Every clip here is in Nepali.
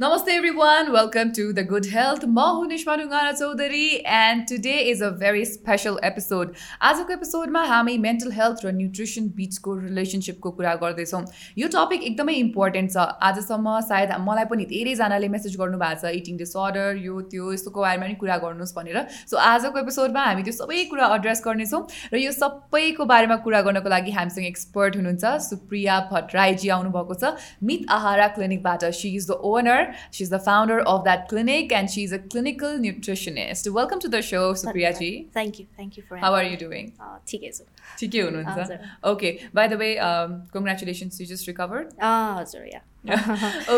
Namaste everyone, welcome to The Good Health. म हुँ Nishma Dhungana Chaudhary and today is a very special episode आजको एपिसोडमा हामी मेन्टल हेल्थ र न्युट्रिसन बिचको रिलेसनसिपको कुरा गर्दैछौँ यो टपिक एकदमै इम्पोर्टेन्ट छ आजसम्म सायद मलाई पनि धेरैजनाले मेसेज गर्नुभएको छ इटिङ डिसअर्डर यो त्यो यस्तोको बारेमा पनि कुरा गर्नुहोस् भनेर सो आजको एपिसोडमा हामी त्यो सबै कुरा एड्रेस गर्नेछौँ र यो सबैको बारेमा कुरा गर्नको लागि हामीसँग एक्सपर्ट हुनुहुन्छ सुप्रिया भट्टराईजी आउनुभएको छ मित आहारा क्लिनिकबाट she is the owner She's the founder of that clinic and she's a clinical nutritionist. Welcome to the show, Supriya ji. Thank you. Thank you for How are you doing? Uh, ठिकै छु ठिकै हुनुहुन्छ Okay. By the way, um, congratulations, you just recovered? हजुर या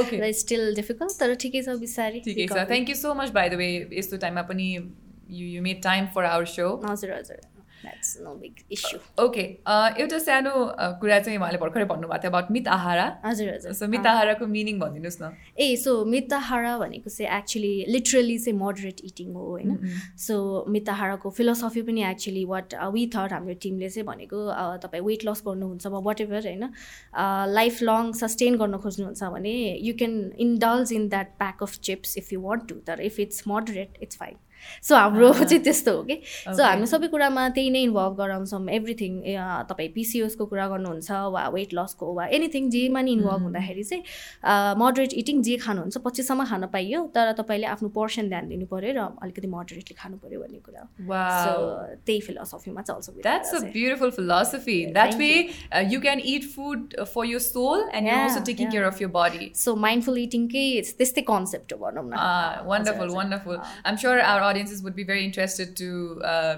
okay. still difficult तर ठिकै छ बिस्तारै ठिकै छ Thank you so much by the way यस्तो टाइममा पनि you you made time for our show. हजुर हजुर that's no big issue okay एउटा सानो कुरा चाहिँ उहाँले भर्खरै भन्नुभएको थियो अबाउट मित आहारा हजुर हजुर. सो मित आहाराको मिनिङ भनिदिनुहोस् न। ए सो मित आहारा भनेको चाहिँ एक्चुली लिटरली चाहिँ मोडरेट इटिङ हो होइन? सो मित आहाराको फिलोसफी पनि एक्चुली वाट वी थट हाम्रो टिमले चाहिँ भनेको तपाईँ वेट लस गर्नुहुन्छ वा वाट एभर होइन? लाइफ लङ सस्टेन गर्न खोज्नुहुन्छ भने you can indulge in that pack of chips if you want to तर if it's moderate it's fine so हाम्रो चाहिँ त्यस्तो हो कि? सो हामी सबै कुरामा त्यही नै इन्भल्भ गराउँछौँ। एभ्रिथिङ तपाईँ पिसिओसको कुरा गर्नुहुन्छ वा वेट लसको वा एनिथिङ जेमा नि इन्भल्भ हुँदाखेरि चाहिँ मोडरेट इटिङ जे खानुहुन्छ पछिसम्म खान पाइयो तर तपाईँले आफ्नो पर्सन ध्यान दिनु पऱ्यो र अलिकति मोडरेटली खानु पऱ्यो भन्ने कुरा सो त्यही फिलोसफीमा चल्छ that's a beautiful philosophy that way you can eat food for your soul and you also taking care of your body so mindful इटिङकै त्यस्तै कन्सेप्ट हो भनौँ न wonderful wonderful I'm sure our audiences would be very interested to uh,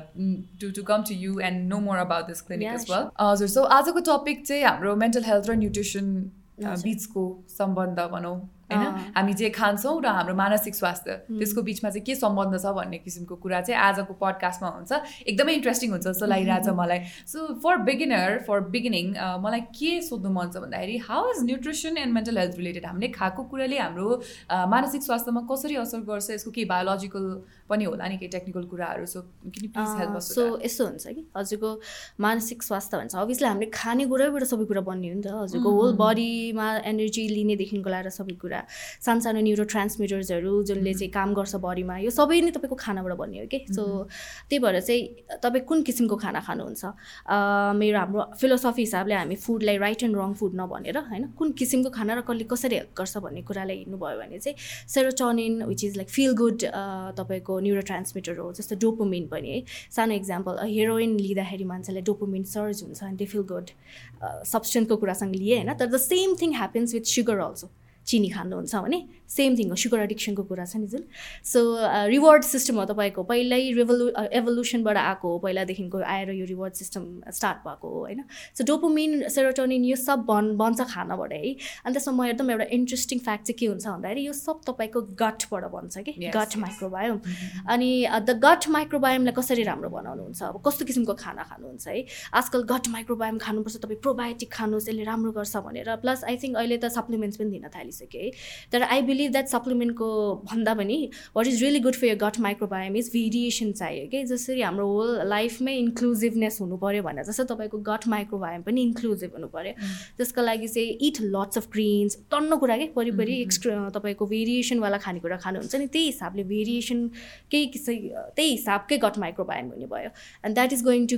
to to come to you and know more about this clinic yeah, as well. हजुर सो आजको टपिक चाहिँ हाम्रो मेन्टल हेल्थ र न्युट्रिसन बिचको सम्बन्ध भनौँ होइन? हामी जे खान्छौँ र हाम्रो मानसिक स्वास्थ्य त्यसको बिचमा चाहिँ के सम्बन्ध छ भन्ने किसिमको कुरा चाहिँ आजको पडकास्टमा हुन्छ। एकदमै इन्ट्रेस्टिङ हुन्छ जस्तो लागिरहेछ मलाई। So for beginner for beginning मलाई के सोध्नु मन छ भन्दाखेरि how is nutrition and mental health related हामीले खाएको कुराले हाम्रो मानसिक स्वास्थ्यमा कसरी असर गर्छ? यसको केही बायोलोजिकल पनि होला नि केही टेक्निकल कुराहरू सो सो यस्तो हुन्छ कि? हजुरको मानसिक स्वास्थ्य भन्छ। अभियसली हामीले खाने कुराबाट सबै कुरा बन्ने हो नि त। हजुरको होल बडीमा एनर्जी लिनेदेखिको लगाएर सबै कुरा। सानो सानो न्युरो ट्रान्समिटर्सहरू जसले चाहिँ काम गर्छ बडीमा यो सबै नै तपाईँको खानाबाट बन्ने हो कि? सो त्यही भएर चाहिँ तपाईँ कुन किसिमको खाना खानुहुन्छ? मेरो हाम्रो फिलोसफी हिसाबले हामी फुडलाई राइट एन्ड रङ फुड नभनेर होइन? कुन किसिमको खाना र कसले कसरी हेल्प गर्छ भन्ने कुरालाई हिँड्नुभयो भने चाहिँ serotonin which is like feel good तपाईँको न्युरो ट्रान्समिटर हो जस्तो डोपोमिन पनि है। सानो इक्जाम्पल हेरोइन लिँदाखेरि मान्छेलाई डोपोमिन सर्ज हुन्छ अनि त्यो फिल गुड सब्सटेन्सको कुरासँग लिए होइन? तर the same thing happens with sugar also चिनी खानुहुन्छ भने। सेम थिङ हो सुगर एडिक्सनको कुरा छ नि जुन। सो रिवार्ड सिस्टम हो तपाईँको। पहिल्यै रिभोलु एभोल्युसनबाट आएको हो। पहिलादेखिको आएर यो रिवार्ड सिस्टम स्टार्ट भएको हो होइन। सो डोपोमिन सेरोटोनिन यो सब बन बन्छ खानाबाट है। अनि त्यसमा म एकदम एउटा इन्ट्रेस्टिङ फ्याक्ट चाहिँ के हुन्छ भन्दाखेरि यो सब तपाईँको गटबाट बन्छ कि। गट माइक्रोबायोम अनि द गट माइक्रोबायोमलाई कसरी राम्रो बनाउनुहुन्छ? अब कस्तो किसिमको खाना खानुहुन्छ है? आजकल गट माइक्रोबायोम खानुपर्छ तपाईँ प्रोबायोटिक खानुहोस् यसले राम्रो गर्छ भनेर। प्लस आई थिङ्क अहिले त सप्लिमेन्ट्स पनि दिन थालिसक्यो है। तर आई बिलिभ द्याट सप्लिमेन्टको भन्दा पनि what is really good for your gut microbiome is variation चाहियो कि जसरी हाम्रो होल लाइफमै इन्क्लुजिभनेस हुनु पऱ्यो भने जस्तो तपाईँको गट माइक्रोबायोम पनि इन्क्लुजिभ हुनु पऱ्यो त्यसको लागि चाहिँ इट लट्स अफ ग्रिन्स टन्न कुरा के? वरिपरि एक्सट्रा तपाईँको भेरिएसनवाला खानेकुरा खानुहुन्छ नि त्यही हिसाबले भेरिएसन केही किसिम त्यही हिसाबकै गट माइक्रोबायोम हुने भयो। And that is going to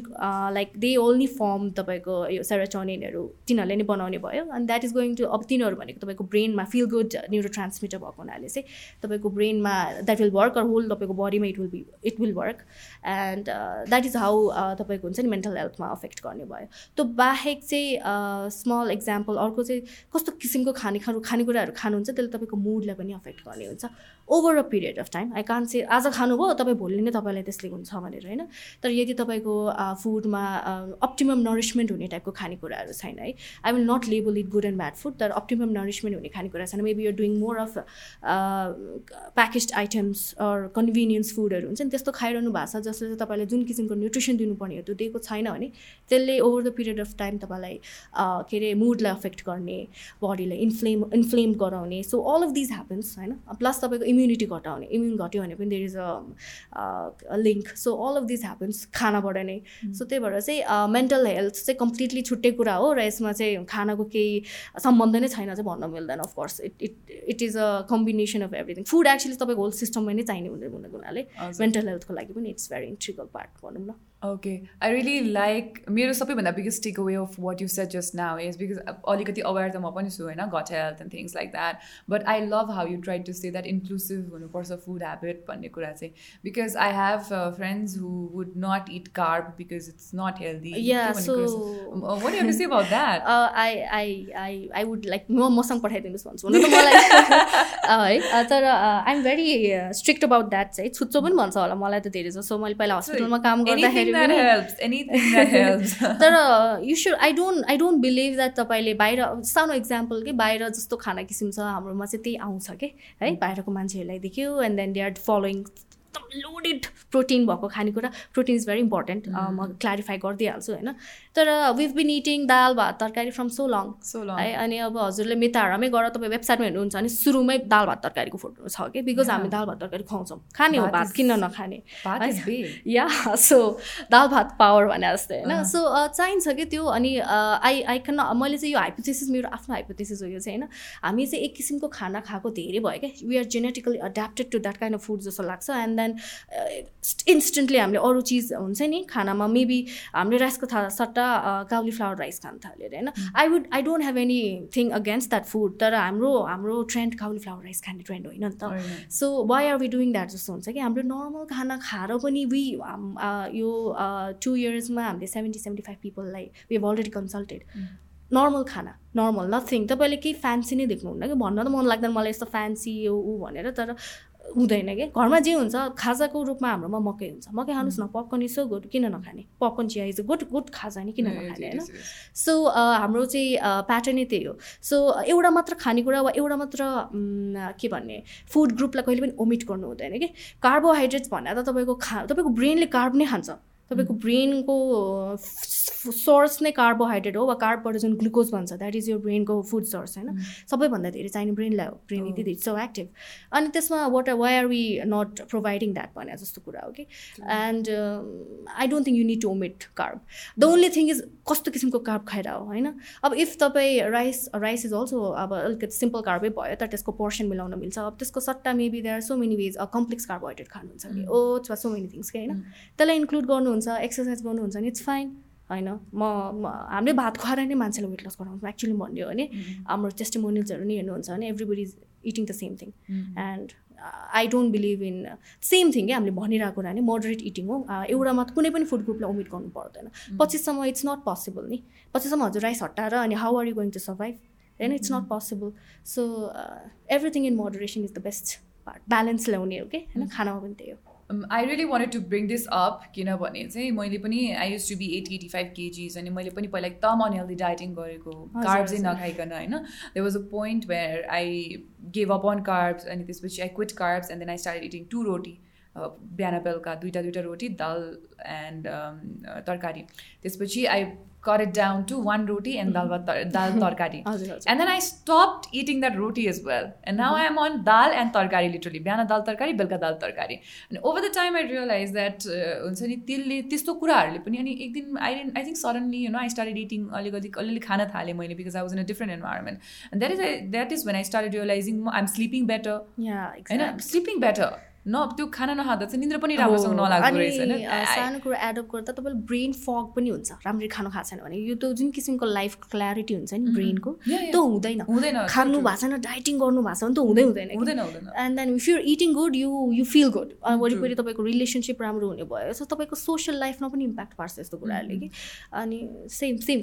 like they only form तपाईँको यो सेरोटोनिनहरू तिनीहरूले नै बनाउने भयो। And that is going to अब तिनीहरू भनेको तपाईँको ब्रेनमा फिल गुड न्युरो ट्रान्समिटर भएको हुनाले चाहिँ तपाईँको ब्रेनमा that will work or whole तपाईँको बडीमा it will be it will work and that is how तपाईँको हुन्छ नि मेन्टल हेल्थमा अफेक्ट गर्ने भयो. त्यो बाहेक चाहिँ स्मल uh, इक्जाम्पल अर्को चाहिँ कस्तो किसिमको खाने खानु खानेकुराहरू खानुहुन्छ त्यसले तपाईँको मुडलाई पनि अफेक्ट गर्ने हुन्छ. Over a period of time I can say आज खानुभयो तपाईँ भोलि नै तपाईँलाई त्यसले हुन्छ भनेर होइन? तर यदि तपाईँको फुडमा अप्टिमम नरिसमेन्ट हुने टाइपको खानेकुराहरू छैन है? I will not label it good and bad food तर अप्टिमम नरिसमेन्ट हुने खानेकुरा छैन. Maybe you're doing more of package items or convenience फुडहरू हुन्छ नि त्यस्तो खाइरहनु भएको छ जसले चाहिँ तपाईँलाई जुन किसिमको न्युट्रिसन दिनुपर्ने हो त्यो दिएको छैन भने त्यसले over the period of time तपाईँलाई के अरे मुडलाई अफेक्ट गर्ने बडीलाई इन्फ्लेम इन्फ्लेम गराउने so all of these happens होइन? प्लस तपाईँको इम्युनिटी घटाउने इम्युन घट्यो भने पनि there is a link so all of this happens खानाबाट नै। सो त्यही भएर चाहिँ मेन्टल हेल्थ चाहिँ कम्प्लिटली छुट्टै कुरा हो र यसमा चाहिँ खानाको केही सम्बन्ध नै छैन चाहिँ भन्न मिल्दैन of course it it it is a combination of everything food actually तपाईँको होल सिस्टममा नै चाहिने हुने हुनाले मेन्टल हेल्थको लागि पनि इट्स भेरी इन्ट्रिकल पार्ट भनौँ न। ओके आई रियली लाइक मेरो सबैभन्दा biggest take away of what you said just now is because अलिकति अवेर त म पनि छु होइन? Gut health and things like that but I love how you try to say that inclusive हुनुपर्छ फुड ह्याबिट भन्ने कुरा चाहिँ. Because I have friends who would not eat carb because it's not healthy I would like म मसँग पठाइदिनुहोस् भन्छु। हुन त मलाई है तर I am very strict about that चाहिँ। छुच्चो पनि भन्छ होला मलाई त धेरै जसो मैले पहिला हस्पिटलमा काम गर्दाखेरि तर you should I don't I don't believe that तपाईँले बाहिर सानो इक्जाम्पल के बाहिर जस्तो खाना किसिम छ हाम्रोमा चाहिँ त्यही आउँछ कि है? बाहिरको मान्छेहरूलाई देख्यो and then they are following एकदम लोडेड प्रोटिन भएको खानेकुरा प्रोटिन इज भेरी इम्पोर्टेन्ट म क्ल्यारिफाई गरिदिइहाल्छु होइन? तर we've been eating dal bhat tarkari from so long so long है अनि अब हजुरले मेताहरूमै गएर तपाईँ वेबसाइटमा हेर्नुहुन्छ भने सुरुमै दाल भात तरकारीको फोटो छ कि बिकज हामी दाल भात तरकारी खुवाउँछौँ। खाने हो भात किन नखाने? या सो दाल भात पावर भने जस्तै होइन? सो चाहिन्छ कि त्यो अनि आई आई क्यान मैले चाहिँ यो हाइपोथेसिस मेरो आफ्नो हाइपोथेसिस हो यो चाहिँ होइन? हामी चाहिँ एक किसिमको खाना खाएको धेरै भयो क्या we are genetically adapted to that kind of food जस्तो लाग्छ एन्ड देन इन्स्टेन्टली हामीले अरू चिज हुन्छ नि खानामा मेबी हामीले राइसको था सट्टा काउली फ्लावर राइस खान थाल्यो अरे होइन? I would I don't have any thing against that food तर हाम्रो हाम्रो ट्रेन्ड काउली फ्लावर राइस खाने ट्रेन्ड होइन नि त। So why are we doing that जस्तो हुन्छ कि हाम्रो नर्मल खाना खाएर पनि वी यो टु इयर्समा हामीले seventy seventy five पिपललाई we have already consulted normal खाना नर्मल नथिङ तपाईँले केही फ्यान्सी नै देख्नुहुन्न कि भन्न त मन लाग्दैन मलाई यस्तो फ्यान्सी यो ऊ भनेर तर हुँदैन कि? घरमा जे हुन्छ खाजाको रूपमा हाम्रोमा मकै हुन्छ। मकै खानुहोस् न पपकर्न इज सो गुड किन नखाने? पपकर्न चिया इज अ गुड गुड खाजा नि किन नखाने होइन? सो हाम्रो चाहिँ प्याटर्नै त्यही हो। सो एउटा मात्र खानेकुरा वा एउटा मात्र के भन्ने फुड ग्रुपलाई कहिले पनि ओमिट गर्नु हुँदैन कि? कार्बोहाइड्रेट्स भन्दा त तपाईँको खा तपाईँको ब्रेनले कार्ब नै खान्छ। तपाईँको ब्रेनको सोर्स नै कार्बोहाइड्रेट हो वा कार्बबाट जुन ग्लुकोज भन्छ द्याट इज यर ब्रेनको फुड सोर्स होइन? सबैभन्दा धेरै चाहिने ब्रेनलाई हो brain it is so active अनि त्यसमा what why are we not providing that भने जस्तो कुरा हो कि and I don't think you need to omit carb the only thing is कस्तो किसिमको कार्ब खाएर हो होइन? अब इफ तपाईँ राइस राइस इज अल्सो अब अलिकति सिम्पल कार्बै भयो तर त्यसको पोर्सन मिलाउन मिल्छ। अब त्यसको सट्टा maybe there are so many ways a complex carbohydrate खानुहुन्छ कि ओट्स वा सो मेनी थिङ्स कि होइन? त्यसलाई इन्क्लुड गर्नुहुन्छ एक्सर्साइज गर्नुहुन्छ भने इट्स फाइन होइन? म हामीले भात खुवाएर नै मान्छेलाई वेट लस गराउँछौँ एक्चुली भन्यो भने हाम्रो टेस्टिमोनियल्सहरू नै हेर्नुहुन्छ भने everybody is eating the same thing and I don't believe in same thing क्या हामीले भनिरहेको कुरा नि मोडरेट इटिङ हो। एउटामा कुनै पनि फुड ग्रुपलाई ओमिट गर्नु पर्दैन। पछिसम्म इट्स नट पोसिबल नि। पछिसम्म हजुर राइस हटाएर अनि how are you going to survive होइन it's not possible so everything in moderation is the best part balance ल्याउने हो कि होइन? खानामा पनि त्यही हो। I really wanted to bring this up किनभने चाहिँ मैले पनि I used to be eighty eighty five kgs अनि मैले पनि पहिला एकदम अनहेल्दी डाइटिङ गरेको कार्ब चाहिँ नखाइकन होइन there was a point where I gave up on carbs अनि त्यसपछि I quit carbs and then I start eating to roti बिहान बेलुका दुइटा दुइटा रोटी दाल एन्ड तरकारी त्यसपछि I cut it down to one roti and dal, dal tarkari. and then I stopped eating that roti as well. And now I am on dal and tarkari literally. Biana dal tarkari, belka dal tarkari. And over the time I realized that हुन्छ नि त्यसले त्यस्तो कुराहरूले पनि अनि एक दिन I I think suddenly you know I started eating अलिकति अलिअलि खान थालेँ मैले because I was in a different environment and that is that is when I started realising I am sleeping better होइन स्लिपिङ बेटर न त्यो खाना नखाँदा चाहिँ निन्द्र पनि राम्रोसँग नलाग्दो रहेछ सानो कुरो एडप्ट गर्दा तपाईँले ब्रेन फग पनि हुन्छ राम्ररी खानु खाएको छैन भने। यो त जुन किसिमको लाइफ क्ल्यारिटी हुन्छ नि ब्रेनको त्यो हुँदैन। हुँदैन खानु भएको छैन डाइटिङ गर्नु भएको छ भने त हुँदै हुँदैन हुँदैन हुँदैन। And then if you're eating good you you feel good वरिपरि तपाईँको रिलेसनसिप राम्रो हुने भयो। सो तपाईँको सोसियल लाइफमा पनि इम्प्याक्ट पार्छ यस्तो कुराहरूले कि। अनि same same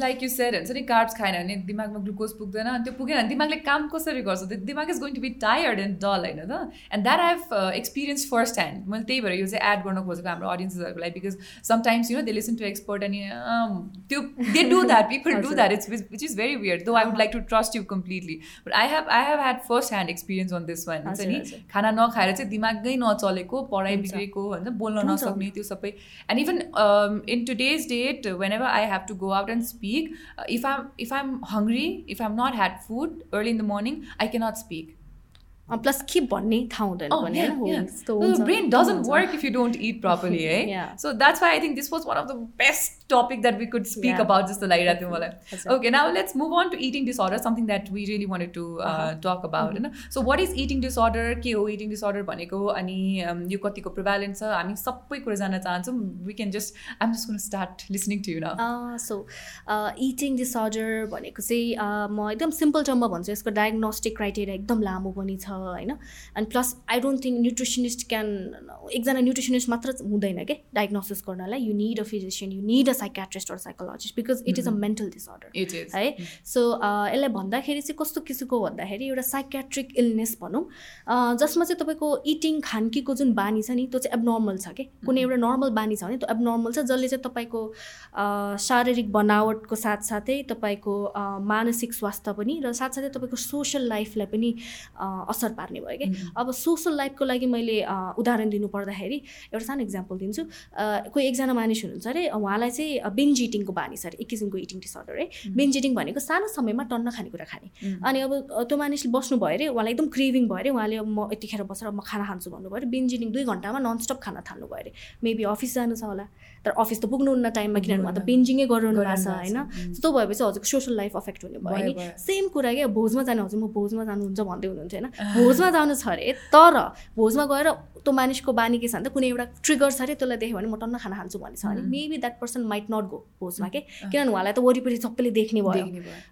like you said हुन्छ नि कार्ब्स खाएन भने दिमागमा ग्लुकोज पुग्दैन अनि त्यो पुगेन भने दिमागले काम कसरी गर्छ? दिमाग is going to be tired and dull होइन त? And that have experience first hand मैले त्यही भएर यो चाहिँ एड गर्न खोजेको हाम्रो अडियन्सेसहरूको लागि because sometimes you know they listen to expert अनि त्यो they do that people do that it's which is very weird though I would like to trust you completely but I have I have had first hand experience on this one हुन्छ नि खाना नखाएर चाहिँ दिमागै नचलेको पढाइ बिग्रेको होइन बोल्न नसक्ने त्यो सबै। And even in today's date whenever I have to go out and speak if I'm if I am hungry if I am not had food early in the morning I cannot speak plus के भन्ने थाहा हुँदैन best topic that we'd speak about जस्तो लागिरहेको थियो मलाई okay now eating disorder something to talk about होइन? So what is eating disorder के हो इटिङ डिसअर्डर भनेको? अनि यो कतिको प्रिभ्यालेन्स छ? हामी सबै कुरा जान चाहन्छौँ। When just I'm start listening to so eating disorder भनेको चाहिँ uh, म एकदम सिम्पल टर्ममा भन्छु। यसको डायग्नोस्टिक क्राइटेरिया एकदम लामो पनि छ। होइन? अनि plus I don't think nutritionist can एकजना न्युट्रिसनिस्ट मात्र हुँदैन क्या डायग्नोसिस गर्नलाई you need a physician you need a psychiatrist or psychologist because it is a mental disorder. है? सो यसलाई भन्दाखेरि चाहिँ कस्तो किसिमको भन्दाखेरि एउटा साइकेट्रिक इलनेस भनौँ अ, जसमा चाहिँ तपाईँको इटिङ खानकीको जुन बानी छ नि त्यो चाहिँ एबनर्मल छ कि? कुनै एउटा नर्मल बानी छ भने त्यो एबनर्मल छ जसले चाहिँ तपाईँको अ, शारीरिक बनावटको साथसाथै तपाईँको मानसिक स्वास्थ्य पनि र साथसाथै तपाईँको सोसल लाइफलाई पनि अ, असर पार्ने भयो कि. अब सोसल लाइफको लागि मैले उदाहरण दिनु पर्दाखेरि एउटा सानो इक्जाम्पल दिन्छु। कोही एकजना मानिस हुनुहुन्छ अरे उहाँलाई चाहिँ बेन्ज इटिङको बानी छ अरे एक किसिमको इटिङ डिसअर्डर है। बेन्ज इटिङ भनेको सानो समयमा टन्न खानेकुरा खाने. अनि अब त्यो मानिसले बस्नु भयो अरे उहाँलाई एकदम क्रेभिङ भयो अरे उहाँले म यतिखेर बसेर म खाना खान्छु भन्नुभयो अरे बेन्ज इटिङ दुई घन्टामा ननस्टप खाना थाल्नु भयो अरे। मेबी अफिस जानु छ होला। तर अफिस त पुग्नुहुन्न टाइममा किनभने उहाँ त। बेन्जिङै गरिरहनु भएको छ होइन भएको छ। Mm. So त्यो भएपछि हजुरको सोसल लाइफ अफेक्ट हुने भयो नि। सेम कुरा क्या भोजमा जानु हजुर म भोजमा जानुहुन्छ भन्दै हुनुहुन्थ्यो होइन भोजमा जानु छ अरे तर भोजमा गएर त्यो मानिसको बानी के छ भने त कुनै एउटा ट्रिगर छ अरे त्यसलाई देख्यो भने म टन्न खाना खान्छु भन्ने छ भने. Maybe that person might not go भोजमा के किनभने उहाँलाई त वरिपरि सबैले देख्ने भयो।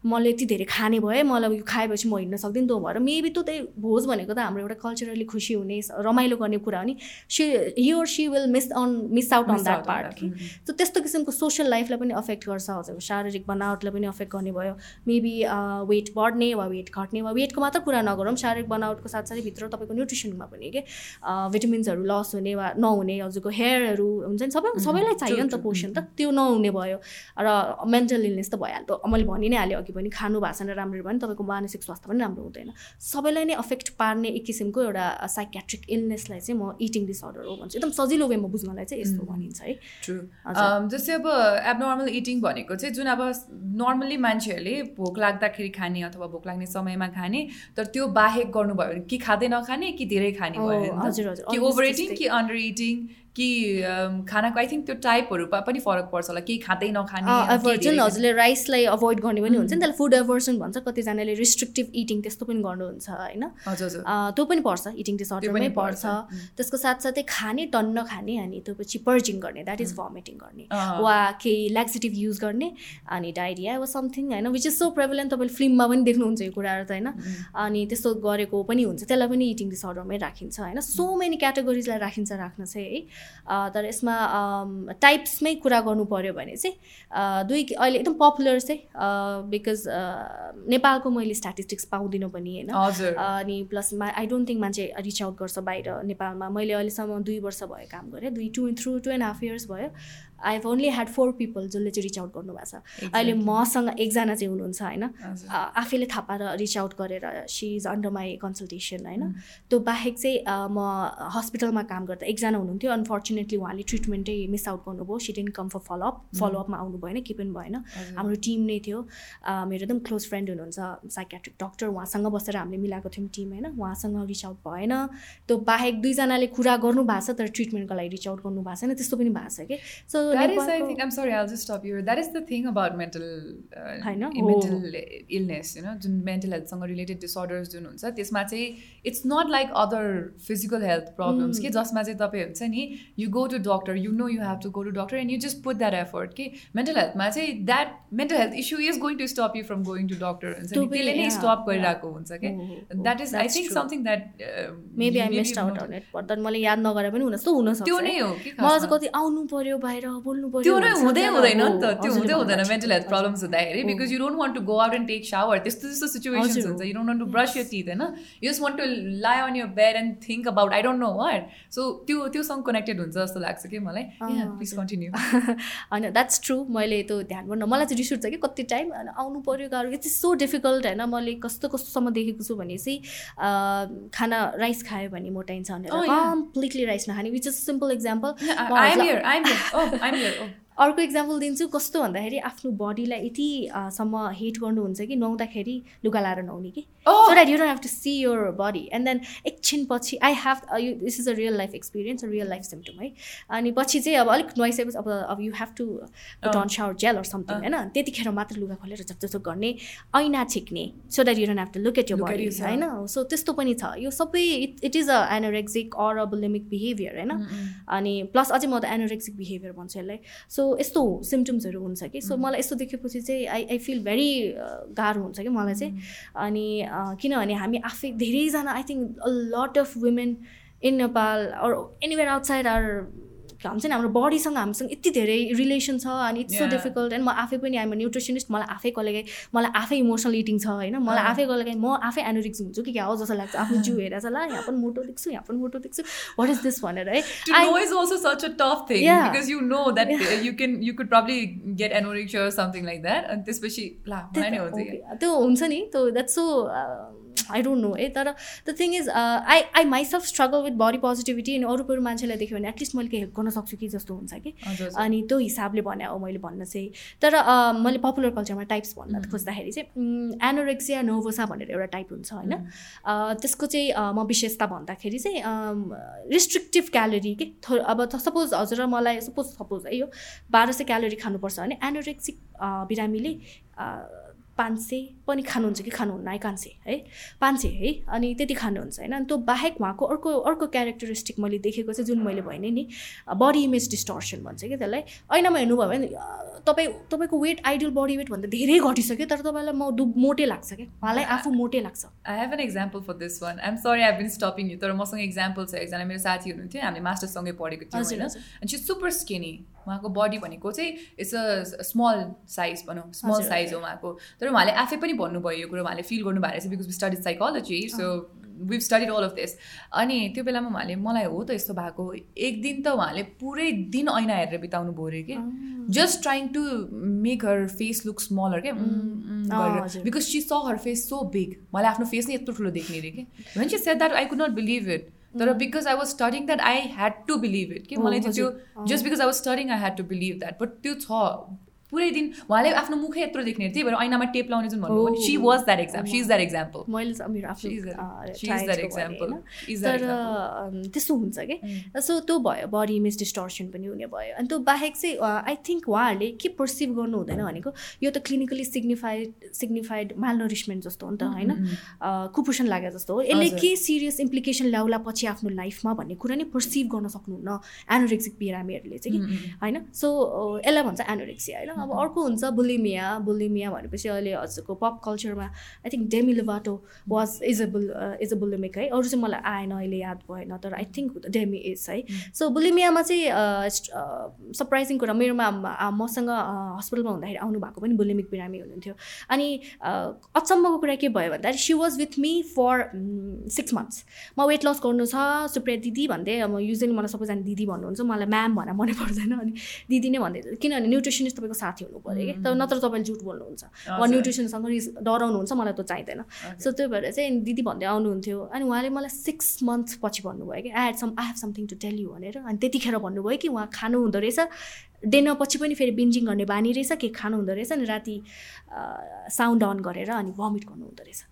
मैले यति धेरै खाने भएँ मलाई यो खाएपछि म हिँड्न सक्दिनँ त्यो भएर मेबी त्यो त्यही भोज भनेको त हाम्रो एउटा कल्चरली खुसी हुने रमाइलो गर्ने कुरा हो नि she he or she will miss on miss out on that part कि. सो त्यस्तो किसिमको सोसियल लाइफलाई पनि अफेक्ट गर्छ हजुरको शारीरिक बनावटलाई पनि अफेक्ट गर्ने भयो मेबी वेट बढ्ने वा वेट घट्ने वा वेटको मात्र कुरा नगरौँ शारीरिक बनावटको साथसाथै भित्र तपाईँको न्युट्रिसनमा पनि के भिटामिन्सहरू लस हुने वा नहुने हजुरको हेयरहरू हुन्छ नि सबै. सबैलाई चाहियो नि त. पोषण त त्यो नहुने भयो र मेन्टल इलनेस त भइहाल्यो मैले भनि नै हालेँ अघि पनि खानु भएको छैन राम्ररी भयो भने तपाईँको मानसिक स्वास्थ्य पनि राम्रो हुँदैन सबैलाई नै अफेक्ट पार्ने एक किसिमको एउटा साइकेट्रिक इलनेसलाई चाहिँ म इटिङ डिसअर्डर हो भन्छु एकदम सजिलो वेमा बुझ्नलाई चाहिँ यस्तो Mhm. भनिन्छ है. हजुर। जस्तै अब एबनर्मल इटिङ भनेको चाहिँ जुन अब नर्मली मान्छेहरूले भोक लाग्दाखेरि खाने अथवा भोक लाग्ने समयमा खाने तर त्यो बाहेक गर्नुभयो भने कि खाँदै नखाने कि धेरै खाने भयो? हजुर, हजुर। कि ओभर इटिङ। कि अन्डर इटिङ कि खानाको आई थिङ्क त्यो टाइपहरूमा पनि फरक पर्छ होला। केही खाँदै नखाने एभर्जन। हजुरले राइसलाई अभोइड गर्ने पनि हुन्छ नि. त्यसलाई फुड एभर्सन भन्छ कतिजनाले रिस्ट्रिक्टिभ इटिङ त्यस्तो पनि गर्नुहुन्छ होइन? त्यो पनि पर्छ इटिङ डिसअर्डरमै पनि पर्छ. त्यसको साथसाथै खाने टन्न खाने अनि त्यो पछि पर्जिङ गर्ने द्याट इज भमिटिङ गर्ने वा केही ल्याक्सेटिभ युज गर्ने अनि डायरिया वा समथिङ होइन विच इज सो प्रेभलेन्ट तपाईँले फिल्ममा पनि देख्नुहुन्छ यो कुराहरू त होइन. अनि त्यस्तो गरेको पनि हुन्छ त्यसलाई पनि इटिङ डिसअर्डरमै राखिन्छ होइन? सो मेनी क्याटेगोरिजलाई राखिन्छ राख्न चाहिँ है। तर यसमा टाइप्समै कुरा गर्नु पऱ्यो भने चाहिँ दुई अहिले एकदम पपुलर चाहिँ बिकज नेपालको मैले स्ट्याटिस्टिक्स पाउँदिनँ पनि होइन। अनि प्लस मा आई डोन्ट थिङ्क मान्छे रिच आउट गर्छ बाहिर नेपालमा। मैले अहिलेसम्म दुई वर्ष भयो काम गरेँ दुई to three two and half years भयो। I have only had four people जसले चाहिँ रिच आउट गर्नुभएको छ। अहिले. मसँग एकजना चाहिँ हुनुहुन्छ होइन? आफैले थाहा पाएर रिच आउट गरेर she is under my consultation होइन. त्यो बाहेक चाहिँ म हस्पिटलमा काम गर्दा एकजना हुनुहुन्थ्यो। अनफर्चुनेटली उहाँले ट्रिटमेन्टै मिस आउट गर्नुभयो। She didn't come for follow up फलोअपमा आउनु भएन के पनि भएन। हाम्रो टिम नै थियो। मेरो एकदम क्लोज फ्रेन्ड हुनुहुन्छ साइकेट्रिक डक्टर उहाँसँग बसेर हामीले मिलाएको थियौँ टिम होइन? उहाँसँग रिच आउट भएन। त्यो बाहेक दुईजनाले कुरा गर्नु भएको छ तर ट्रिटमेन्टको लागि रिच आउट गर्नु भएको छैन। त्यस्तो पनि भएको छ कि so That is, I think, I'm sorry, I'll just stop you. That is the thing about mental, uh, होइन? mental illness, you know, जुन mental healthसँग related disorders जुन हुन्छ त्यसमा चाहिँ it's not like other physical health problems कि जसमा चाहिँ तपाईँ हुन्छ नि you go to doctor, you know you have to go to doctor and you just put that effort कि mental healthमा चाहिँ that mental health issue is going to stop you from going to doctor हुन्छ त्यो नि पनि, त्यसले नै yeah, stop yeah. गरिरहेको हुन्छ कि Oh, oh, that is I that's think true. something that uh, maybe you I maybe missed out not- on it तर मैले याद नगरे पनि हुन यस्तो हुनसक्छ त्यो है। नै हो कि मलाई चाहिँ खासमा। कति आउनु पर्यो बाहिर बोल्नु पर्यो त्यो नै हुँदै हुँदैन नि त। त्यो हुँदै हुँदैन मेन्टल हेल्थ। प्रब्लम्स हुँदाखेरि। Because you don't want to go out and take shower त्यस्तो त्यस्तो सिचुएसन्स हुन्छ। You don't want to brush your teeth होइन? You just want to lie on your bed and think about I don't know what so त्यो त्योसँग कनेक्टेड हुन्छ जस्तो लाग्छ कि मलाई। प्लिज। कन्टिन्यू होइन द्याट्स ट्रु मैले त्यो ध्यान गर्नु मलाई चाहिँ रिस उठ्छ कि कति टाइम अनि आउनु पऱ्यो गाह्रो। इट्स सो डिफिकल्ट होइन? मैले कस्तो कस्तोसम्म देखेको छु भने चाहिँ खाना राइस खायो भने मोटाइन्छ भनेर Oh. कम्प्लिटली राइस नखाने which is simple example I am अर्को इक्जाम्पल दिन्छु कस्तो भन्दाखेरि आफ्नो बडीलाई यतिसम्म हिट गर्नुहुन्छ कि नुहाउँदाखेरि लुगा लाएर नुहाउने कि। So that you don't have to see your body and then एकछिन पछि I have you this is a real life experience real life symptom है। अनि पछि चाहिँ अब अलिक नुहाइसकेपछि अब अब you have to turn shower gel or something होइन। त्यतिखेर मात्र लुगा खोलेर झकझक गर्ने ऐना छिक्ने so that you don't have to look at your body होइन। सो त्यस्तो पनि छ। यो सबै it it is a anorexic or a bulimic behaviour होइन अनि प्लस अझै म त एनोरेक्सिक बिहेभियर भन्छु यसलाई। सो यस्तो सिम्टम्सहरू हुन्छ कि? सो मलाई यस्तो देखेपछि चाहिँ आई आई फिल भेरी गाह्रो हुन्छ कि मलाई चाहिँ? अनि किनभने हामी आफै धेरैजना I think a lot of women in Nepal or anywhere outside are हुन्छ नि हाम्रो बडीसँग हामीसँग यति धेरै रिलेसन छ अनि इट्स सो डिफिकल्ट एन्ड म आफै पनि आइम न्युट्रिसनिस्ट मलाई आफै कहिले मलाई आफै इमोसनल इटिङ छ होइन? मलाई आफै कहिले म आफै एनोरिक्स हुन्छु कि क्या हो जस्तो लाग्छ। आफ्नो जिउ हेरेर ल यहाँ पनि मोटो देख्छु यहाँ पनि मोटो देख्छु। वाट इज दिस भनेर है? त्यो हुन्छ नि त्यो that's so I don't know है तर the thing is I I myself struggle with body positivity अनि अरू अरू मान्छेलाई देख्यो भने एटलिस्ट मैले हेल्प गर्न सक्छु कि जस्तो हुन्छ कि। अनि त्यो हिसाबले भने हो मैले भन्न चाहिँ। तर मैले पपुलर कल्चरमा टाइप्स भन्न खोज्दाखेरि चाहिँ एनोरेक्सिया नोभोसा भनेर एउटा टाइप हुन्छ होइन। त्यसको चाहिँ म विशेषता भन्दाखेरि चाहिँ रिस्ट्रिक्टिभ क्यालोरी के? अब सपोज हजुर मलाई सपोज सपोज है यो बाह्र सय क्यालोरी खानुपर्छ भने एनोरेक्सिक बिरामीले पाँच सय पनि खानुहुन्छ कि खानुहुन्न? है कान्छे है? सय है? अनि त्यति खानुहुन्छ होइन? अनि त्यो बाहेक उहाँको अर्को अर्को क्यारेक्टरिस्टिक मैले देखेको चाहिँ जुन मैले भने नि बडी इमेज डिस्टर्सन भन्छ कि त्यसलाई। ऐनामा हेर्नुभयो भने तपाईँ तपाईँको वेट आइडियल बडी वेटभन्दा धेरै घटिसक्यो तर तपाईँलाई म दु मोटे लाग्छ क्या? उहाँलाई आफू मोटे लाग्छ। I have an example for this one I'm sorry I been stopping you तर मसँग इक्जाम्पल छ एकजना मेरो साथी हुनुहुन्थ्यो हामीले मास्टरसँगै पढेको थियो होइन? सी सुपर स्किनी उहाँको बडी भनेको चाहिँ इट्स अ स्मल साइज भनौँ स्मल साइज हो उहाँको। तर उहाँले आफै पनि भन्नुभयो यो कुरो उहाँले फिल गर्नुभएको रहेछ because we study psychology so we've studied all of this अनि त्यो बेलामा उहाँले मलाई हो त यस्तो भएको एक दिन त उहाँले पुरै दिन ऐना हेरेर बिताउनु भयो अरे कि। Just trying to make her face look smaller क्या? Because she saw her face so big मलाई आफ्नो फेस नै यत्रो ठुलो देख्ने अरे कि। भन्छ said that I could not believe it तर because I was studying that I had to believe it कि? मलाई त्यो just because I was studying I had to believe that but त्यो छ पुरै दिन उहाँले आफ्नो मुखै यत्रो देख्ने त्यही भएर ऐनामा टेप लाउने जुन भन्नुभयो she was that exam she is that example तर त्यस्तो हुन्छ कि? सो त्यो भयो बडी इमेज डिस्टर्सन पनि हुने भयो। अनि त्यो बाहेक चाहिँ आई थिङ्क उहाँहरूले के पर्सिभ गर्नु हुँदैन भनेको यो त क्लिनिकली सिग्निफाइड सिग्निफाइड मालनरिसमेन्ट जस्तो हो नि त होइन? कुपोषण लागे जस्तो हो। यसले के सिरियस इम्प्लिकेसन ल्याउला पछि आफ्नो लाइफमा भन्ने कुरा नै पर्सिभ गर्न सक्नुहुन्न। एनोरेक्सिक बिरामीहरूले चाहिँ कि होइन? सो यसलाई भन्छ एनोरेक्सिया होइन? अब अर्को हुन्छ बुलिमिया बुलिमिया भनेपछि अहिले हजुरको पप कल्चरमा I think Demi Lovato was is a bull is a bulimic है। अरू चाहिँ मलाई आएन अहिले याद भएन तर आई थिङ्क डेमी इज है। सो बुलिमियामा चाहिँ सरप्राइजिङ कुरा मेरोमा मसँग हस्पिटलमा हुँदाखेरि आउनु भएको पनि बुलिमिक बिरामी हुनुहुन्थ्यो। अनि अचम्मको कुरा के भयो भन्दाखेरि she was with me for six months म वेट लस गर्नु छ सुप्रिया दिदी भन्दै अब युजली मलाई सबैजना दिदी भन्नुहुन्छ मलाई म्याम भनेर मनै पर्दैन अनि दिदी नै भन्दै किनभने न्युट्रिसनिस्ट तपाईँको साथी हुनु पऱ्यो कि तर नत्र तपाईँले झुट बोल्नुहुन्छ। वा न्युट्रिसनसँग रिस डराउनुहुन्छ मलाई त्यो चाहिँदैन। सो त्यो भएर चाहिँ दिदी भन्दै आउनुहुन्थ्यो। अनि उहाँले मलाई सिक्स मन्थ पछि भन्नुभयो कि I had some I have something to tell you भनेर। अनि त्यतिखेर भन्नुभयो कि उहाँ खानु हुँदो रहेछ। डेन पछि पनि फेरि बिन्जिङ गर्ने बानी रहेछ। के खानु हुँदो रहेछ। अनि राति साउन्ड अन गरेर अनि भमिट गर्नु हुँदो रहेछ।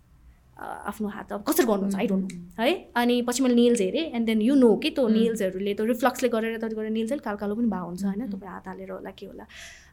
आफ्नो हात अब कसरी गर्नुहुन्छ आई डोन्ट नो है? अनि पछि मैले निल्स हेरेँ एन्ड देन यु नो कि त्यो निल्सहरूले त्यो रिफ्लक्सले गरेर त गरेर निल्स कालो कालो पनि भएको हुन्छ होइन? तपाईँ हात हालेर होला के होला।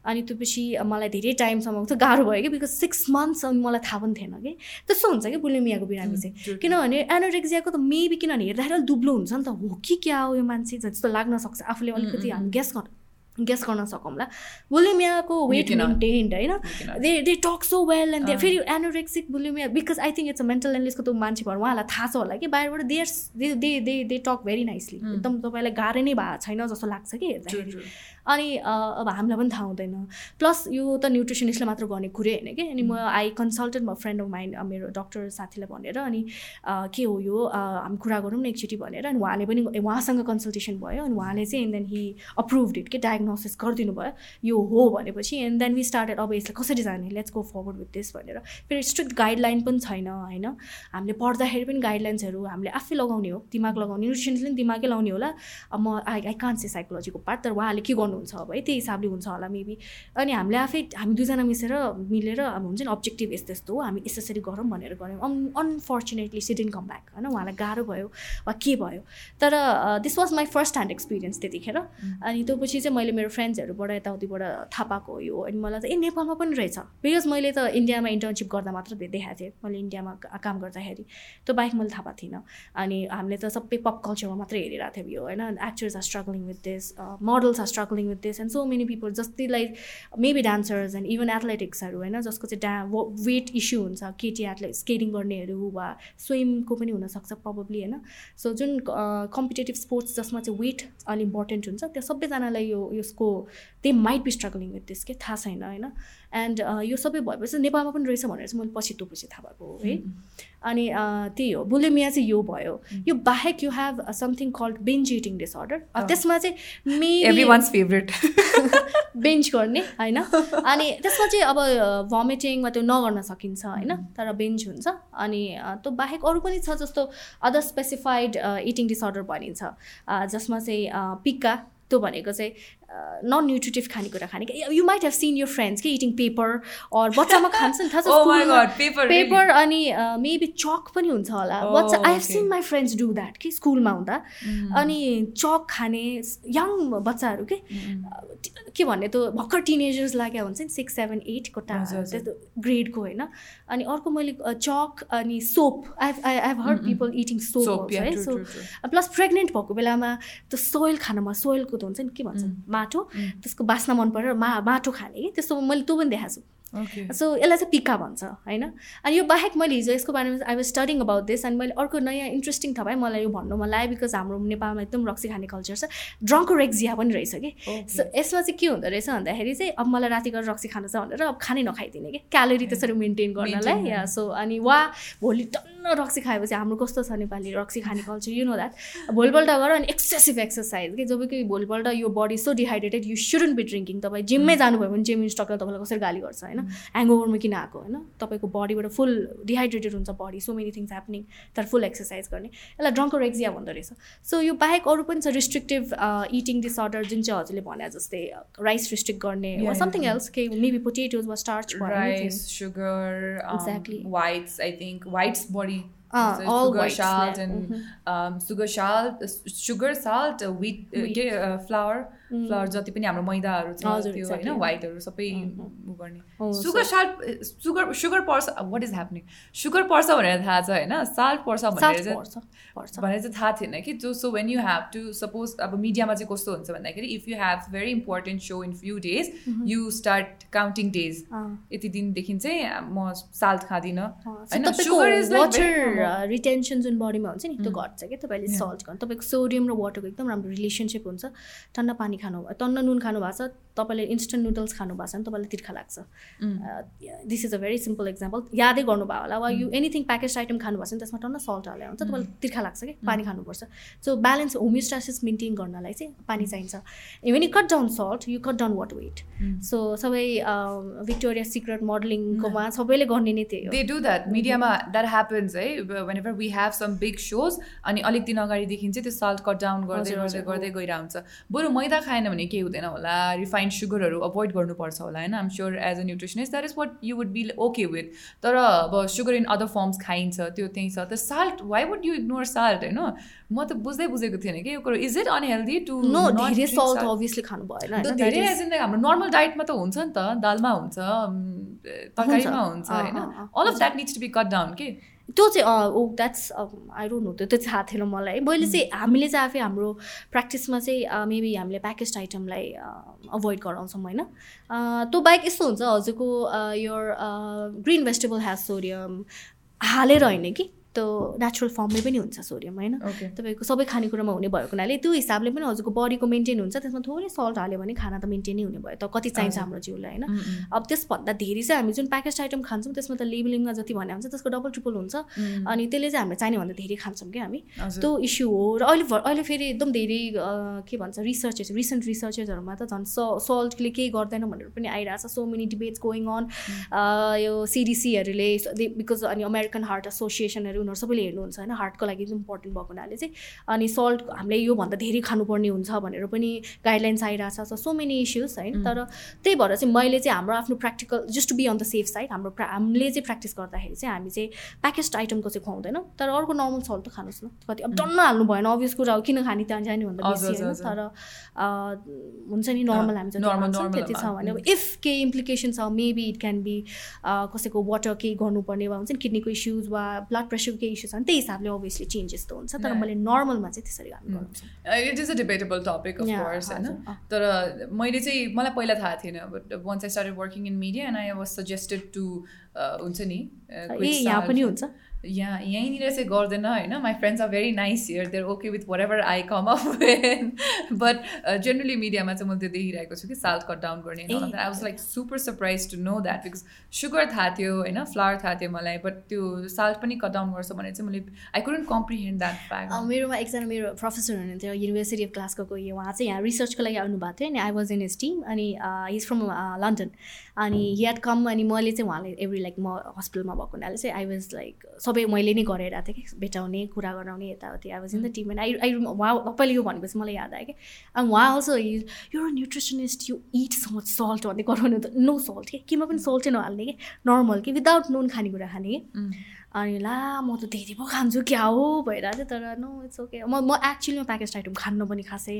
अनि त्यो पछि मलाई धेरै टाइमसम्म चाहिँ गाह्रो भयो कि बिकज सिक्स मन्थ्स अनि मलाई थाहा पनि थिएन कि। त्यस्तो हुन्छ कि बुलिमियाको बिरामी चाहिँ। किनभने एनोरेक्जियाको त मेबी किनभने हेर्दाखेरि दुब्लो हुन्छ नि त। हो कि क्या हो यो मान्छे? जस्तो लाग्न सक्छ। आफूले अलिकति हामी ग्यास गर्नु गेस गर्न सकौँला। बुलिमियाको वेट मेन्टेन्ड होइन? They they talk so well and they फेरि anorexic bulimia because I think it's a mental एनलिसको त्यो मान्छे भएर उहाँलाई थाहा छ होला कि बाहिरबाट there they they they talk very nicely एकदम तपाईँलाई गाह्रो नै भएको छैन जस्तो लाग्छ कि हेर्दाखेरि। अनि अब हामीलाई पनि थाहा हुँदैन। प्लस यो त न्युट्रिसनिस्टले मात्र गर्ने कुरै होइन कि? अनि म आई कन्सल्टेन्ट म फ्रेन्ड अफ माइन्ड मेरो डक्टर साथीलाई भनेर अनि के हो यो? हामी कुरा गरौँ न एकचोटि भनेर अनि उहाँले पनि उहाँसँग कन्सल्टेसन भयो अनि उहाँले चाहिँ देन हि अप्रुभड इट के? डायग्नो डायग्नोसिस गरिदिनु भयो। यो हो भनेपछि एन्ड देन वी स्टार्टेड अब यसलाई कसरी जाने? Let's go forward with this भनेर। फेरि स्ट्रिक्ट गाइडलाइन पनि छैन होइन? हामीले पढ्दाखेरि पनि गाइडलाइन्सहरू हामीले आफै लगाउने हो। दिमाग लगाउने न्युट्रिसनले पनि दिमागै लाउने होला। अब म आई आई कान्ट से साइकोलोजीको पार्ट तर उहाँले के गर्नुहुन्छ अब है त्यही हिसाबले हुन्छ होला मेबी अनि हामीले आफै हामी दुईजना मिसेर मिलेर अब हुन्छ नि अब्जेक्टिभ यस्तो यस्तो हो हामी यसरी गरौँ भनेर गऱ्यौँ। Un unfortunately she didn't come back होइन? उहाँलाई गाह्रो भयो वा के भयो? तर this was my first hand experience त्यतिखेर। अनि त्यो पछि चाहिँ मैले मेरो फ्रेन्ड्सहरूबाट यताउतिबाट थाहा पाएको यो। अनि मलाई चाहिँ ए नेपालमा पनि रहेछ। बिकज मैले त इन्डियामा इन्टर्नसिप गर्दा मात्र देखाएको थिएँ। मैले इन्डियामा काम गर्दाखेरि। त्यो बाहेक मैले थाहा पाएको थिइनँ। अनि हामीले त सबै पप कल्चरमा मात्रै हेरिरहेको थियौँ यो होइन? Actors are struggling with this models are struggling with this and so many people जस्तै like maybe dancers and even एथलेटिक्सहरू होइन जसको चाहिँ डा वेट इस्यु हुन्छ केटी एथलेट स्केटिङ गर्नेहरू वा स्विमको पनि हुनसक्छ प्रब्लली होइन। सो जुन कम्पिटेटिभ स्पोर्ट्स जसमा चाहिँ वेट अलिक इम्पोर्टेन्ट हुन्छ त्यो सबैजनालाई यो यसको they might be struggling with this के थाहा छैन होइन। एन्ड यो सबै भएपछि नेपालमा पनि रहेछ भनेर चाहिँ मैले पछि त्यो पछि थाहा भएको हो है। अनि त्यही हो बुलेमिया चाहिँ यो भयो। यो बाहेक you have something called binge eating disorder त्यसमा चाहिँ मे वान्स फेभरेट बेन्च गर्ने होइन? अनि त्यसमा चाहिँ अब भमिटिङ वा त्यो नगर्न सकिन्छ होइन? तर बेन्च हुन्छ। अनि त्यो बाहेक अरू पनि छ जस्तो अदर स्पेसिफाइड इटिङ डिसअर्डर भनिन्छ। जसमा चाहिँ पिक्का त्यो भनेको चाहिँ नन न्युट्रिटिभ खानेकुरा खाने you might have seen your friends कि इटिङ पेपर अर बच्चामा खान्छ नि थाहा छ पेपर अनि मेबी चक पनि हुन्छ होला। बच्चा I have seen my friends do that कि स्कुलमा हुँदा। अनि चक खाने यङ बच्चाहरू के के भन्ने त्यो भर्खर टिनेजर्स लाग्यो हुन्छ नि सिक्स सेभेन एटको टा त्यस्तो ग्रेडको होइन। अनि अर्को मैले चक अनि soap I I have heard people eating soap है सो प्लस प्रेग्नेन्ट भएको बेलामा त्यो सोइल खानामा सोइलको त हुन्छ नि के भन्छ माटो त्यसको बास्ना मन परेर मा माटो खाने कि त्यस्तो मैले त्यो पनि देखाएको छु। सो यसलाई चाहिँ पिक्का भन्छ होइन? अनि यो बाहेक मैले हिजो यसको बारेमा I was studying about this अनि मैले अर्को नयाँ इन्ट्रेस्टिङ थाहा पाएँ मलाई यो भन्नु मन लाग्यो बिकज हाम्रो नेपालमा एकदम रक्सी खाने कल्चर छ। ड्रङ्को रेक्जिया पनि रहेछ कि? सो यसमा चाहिँ के हुँदो रहेछ भन्दाखेरि चाहिँ अब मलाई राति गएर रक्सी खानु छ भनेर अब खानै नखाइदिने कि? क्यालोरी त्यसरी मेन्टेन गर्नलाई या सो अनि वा भोलि टन्न रक्सी खाएपछि हाम्रो कस्तो छ नेपाली रक्सी खाने कल्चर यु नो द्याट भोलिपल्ट गर अनि एक्सेसिभ एक्सर्साइज कि? जब कि भोलिपल्ट यो body so dehydrated you shouldn't be drinking तपाईँ जिममै जानुभयो भने जिम इन्स्ट्रक्टर तपाईँलाई कसरी गाली गर्छ होइन? ह्याङओभरमा किन आएको होइन? तपाईँको बडीबाट फुल डिहाइड्रेटेड हुन्छ body so many things happening तर फुल एक्सर्साइज गर्ने। यसलाई ड्रङ्कर एक्जिया भन्दो रहेछ। सो यो बाहेक अरू पनि छ रिस्ट्रिक्टिभ इटिङ डिसअर्डर जुन चाहिँ हजुरले भने जस्तै राइस रिस्ट्रिक्ट गर्ने वा समथिङ एल्स के मेबी पोटेटोज वा starch sugar exactly whites I think whites body Uh, Mhm. um, sugar salt sugar salt uh, wheat, uh, Wheat. के uh, flour Mm. जति पनि हाम्रो मैदाहरू छ त्यो. होइन व्हाइटहरू सबै Mhm. उ गर्ने सुगर साल्ट सुगर सुगर पर्छ वाट इज ह्यापनिङ सुगर पर्छ भनेर थाहा छ होइन साल्ट पर्छ भनेर चाहिँ भनेर चाहिँ थाहा थिएन कि जो so when you have to suppose अब मिडियामा चाहिँ कस्तो हुन्छ भन्दाखेरि if you have very important so in few days. You start counting days यति दिनदेखि चाहिँ म साल्ट खाँदिनँ वाटर normal. रिटेन्सन जुन बडीमा हुन्छ नि त्यो Mm. घट्छ कि तपाईँले. सल्ट गर्नु तपाईँको सोडियम र वाटरको एकदम राम्रो रिलेसनसिप हुन्छ टन्न पानी खानु टन्न नुन खानु भएको छ तपाईँले इन्स्टेन्ट नुडल्स खानु भएको छ भने तपाईँलाई तिर्खा लाग्छ. This is a very simple example यादै गर्नुभयो होला वा यु एनिथिङ प्याकेज आइटम खानु भएको छ भने त्यसमा टन्न सल्ट हालेर हुन्छ तपाईँलाई तिर्खा लाग्छ कि पानी खानुपर्छ। सो ब्यालेन्स होमियोस्टासिस मेन्टेन गर्नलाई चाहिँ पानी चाहिन्छ। Even you cut down salt you cut down water weight. So सबै भिक्टोरिया सिक्रेट मोडलिङकोमा सबैले गर्ने नै त्यही हो। दे डु द्याट मिडियामा द्याट ह्यापन्स है whenever we have some big shows अनि अलिक दिन अगाडिदेखि चाहिँ त्यो सल्ट कट डाउन गर्दै गर्दै गर्दै गइरहेको हुन्छ बरु मैदा खाएन भने केही हुँदैन होला। रिफाइन्ड सुगरहरू अभोइड गर्नुपर्छ होला होइन? I'm sure as a nutritionist that is what you would be okay with तर अब सुगर इन अदर फर्म्स खाइन्छ त्यो त्यही छ। त salt why would you ignore salt होइन? म त बुझ्दै बुझेको थिएन कि यो कुरो। Is it unhealthy to know धेरै सल्ट अभियसली खानु भएन धेरै एज इन हाम्रो नर्मल डाइटमा त हुन्छ नि त। दालमा हुन्छ तरकारीमा हुन्छ। होइन? All of. That needs to be cut down के त्यो चाहिँ oh that's I don't know त्यो त्यो थाहा थिएन मलाई। मैले चाहिँ हामीले चाहिँ आफै हाम्रो प्र्याक्टिसमा चाहिँ मेबी हामीले प्याकेज आइटमलाई अभोइड गराउँछौँ होइन? त्यो बाहेक यस्तो हुन्छ हजुरको यो ग्रिन भेजिटेबल ह्याज सोडियम हालेर होइन कि? त्यो नेचुरल फर्ममै पनि हुन्छ सोडियम होइन? तपाईँको सबै खानेकुरामा हुने भएको हुनाले त्यो हिसाबले पनि हजुरको बडीको मेन्टेन हुन्छ त्यसमा थोरै सल्ट हाल्यो भने खाना त मेन्टेनै हुने भयो त कति चाहिन्छ हाम्रो जिउलाई होइन? अब त्यसभन्दा धेरै चाहिँ हामी जुन प्याकेज आइटम खान्छौँ त्यसमा त लेबलिङमा जति भने हुन्छ त्यसको डबल ट्रिपल हुन्छ। अनि त्यसले चाहिँ हामीले चाहिने भन्दा धेरै खान्छौँ क्या हामी। त्यो इस्यु हो। र अहिले अहिले फेरि एकदम धेरै के भन्छ रिसर्चेस रिसेन्ट रिसर्चेसहरूमा त झन् स सल्टले केही गर्दैन भनेर पनि आइरहेको छ so many debates going on यो सिडिसीहरूले बिकज अनि अमेरिकन हार्ट एसोसिएसनहरू उनीहरू सबैले हेर्नुहुन्छ होइन हार्टको लागि चाहिँ इम्पोर्टेन्ट भएको हुनाले चाहिँ अनि सल्ट हामीले योभन्दा धेरै खानुपर्ने हुन्छ भनेर पनि गाइडलाइन्स आइरहेको छ सो मेनी इस्युज होइन तर त्यही भएर चाहिँ मैले चाहिँ हाम्रो आफ्नो practical just to be on the safe side हाम्रो हामीले चाहिँ प्र्याक्टिस गर्दाखेरि चाहिँ हामी चाहिँ प्याकेज आइटमको चाहिँ खुवाउँदैनौँ। तर अर्को नर्मल सल्ट त खानुहोस् न। कति अब डन्न हाल्नु भएन अभियस कुरा हो किन खाने त्यहाँ जाने भन्दा बेसी होइन। तर हुन्छ नि नर्मल हामी चाहिँ त्यति छ भने। अब इफ केही इम्प्लिकेसन छ मेबी इट क्यान बी कसैको वाटर केही गर्नुपर्ने वा हुन्छ नि किडनीको इस्युज वा ब्लड प्रेसरको केही इस्यु छ भने त्यही हिसाबले अभियसली चेन्जेस त हुन्छ तर मैले नर्मलमा चाहिँ त्यसरी हामी गराउँछु it is a debatable topic of course होइन? तर मैले चाहिँ मलाई पहिला थाहा थिएन but once I started working in media and I was suggested to हुन्छ नि यहाँ पनि हुन्छ? यहाँ यहीँनिर चाहिँ गर्दैन होइन? My friends are very nice here there okay with whatever I come up but generally मिडियामा चाहिँ मैले त्यो देखिरहेको छु कि साल्ट कट डाउन गर्ने I was like super surprise to know that because sugar थाहा थियो होइन? फ्लावर थाहा थियो मलाई बट त्यो साल्ट पनि कट डाउन गर्छ भने चाहिँ मैले I couldn't comprehend that fact मेरोमा एकजना मेरो प्रोफेसर हुनुहुन्थ्यो युनिभर्सिटी अफ क्लासको उहाँ चाहिँ यहाँ रिसर्चको लागि आउनुभएको थियो अनि I was in his team अनि इज फ्रम लन्डन अनि ह्याड कम अनि मैले चाहिँ उहाँलाई एभ्री लाइक म हस्पिटलमा भएको हुनाले चाहिँ आई वाज लाइक सबै मैले नै गरेर थिएँ कि भेटाउने कुरा गराउने यताउति। I was in the team and I I उहाँ तपाईँले यो भनेपछि मलाई याद आयो कि अनि उहाँ अल्सो यो nutritionist you eat so much salt भन्दै गराउने त नो सल्ट कि केमा पनि सल्टै नहाल्ने कि? नर्मल कि? विदाउट नुन खानेकुरा खाने कि? अनि ला म त धेरै पो खान्छु क्या हो भइरहेको थियो तर नो इट्स ओके म म एक्चुअलीमा प्याकेज आइटम खानु पनि खासै।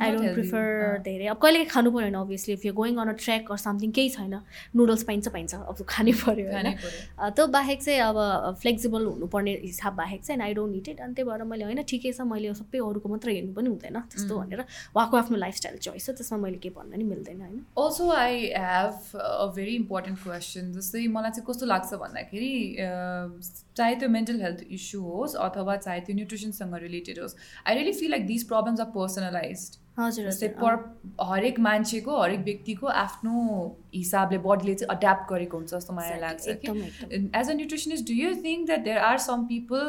आई डोन्ट प्रिफर धेरै। अब कहिले खानु पऱ्यो भने obviously if you going on a track or something केही छैन। नुडल्स पाइन्छ पाइन्छ। अब खानै पऱ्यो होइन। त्यो बाहेक चाहिँ अब फ्लेक्सिबल हुनुपर्ने हिसाब बाहेक चाहिँ आई डोन्ट निड इट अनि त्यही भएर मैले होइन ठिकै छ मैले सबै अरूको मात्र हेर्नु पनि हुँदैन। त्यस्तो भनेर उहाँको आफ्नो लाइफस्टाइल चोइस हो त्यसमा मैले के भन्न नि मिल्दैन होइन। Also I have a very important question जस्तै मलाई चाहिँ कस्तो लाग्छ भन्दाखेरि चाहे त्यो मेन्टल हेल्थ इस्यु होस् अथवा चाहे त्यो न्युट्रिसनसँग रिलेटेड होस् I really feel like this problems are personalize हजुर जस्तै पर हरेक मान्छेको हरेक व्यक्तिको आफ्नो हिसाबले बडीले चाहिँ एड्याप्ट गरेको हुन्छ जस्तो मलाई लाग्छ as a nutritionist do you think that there are some people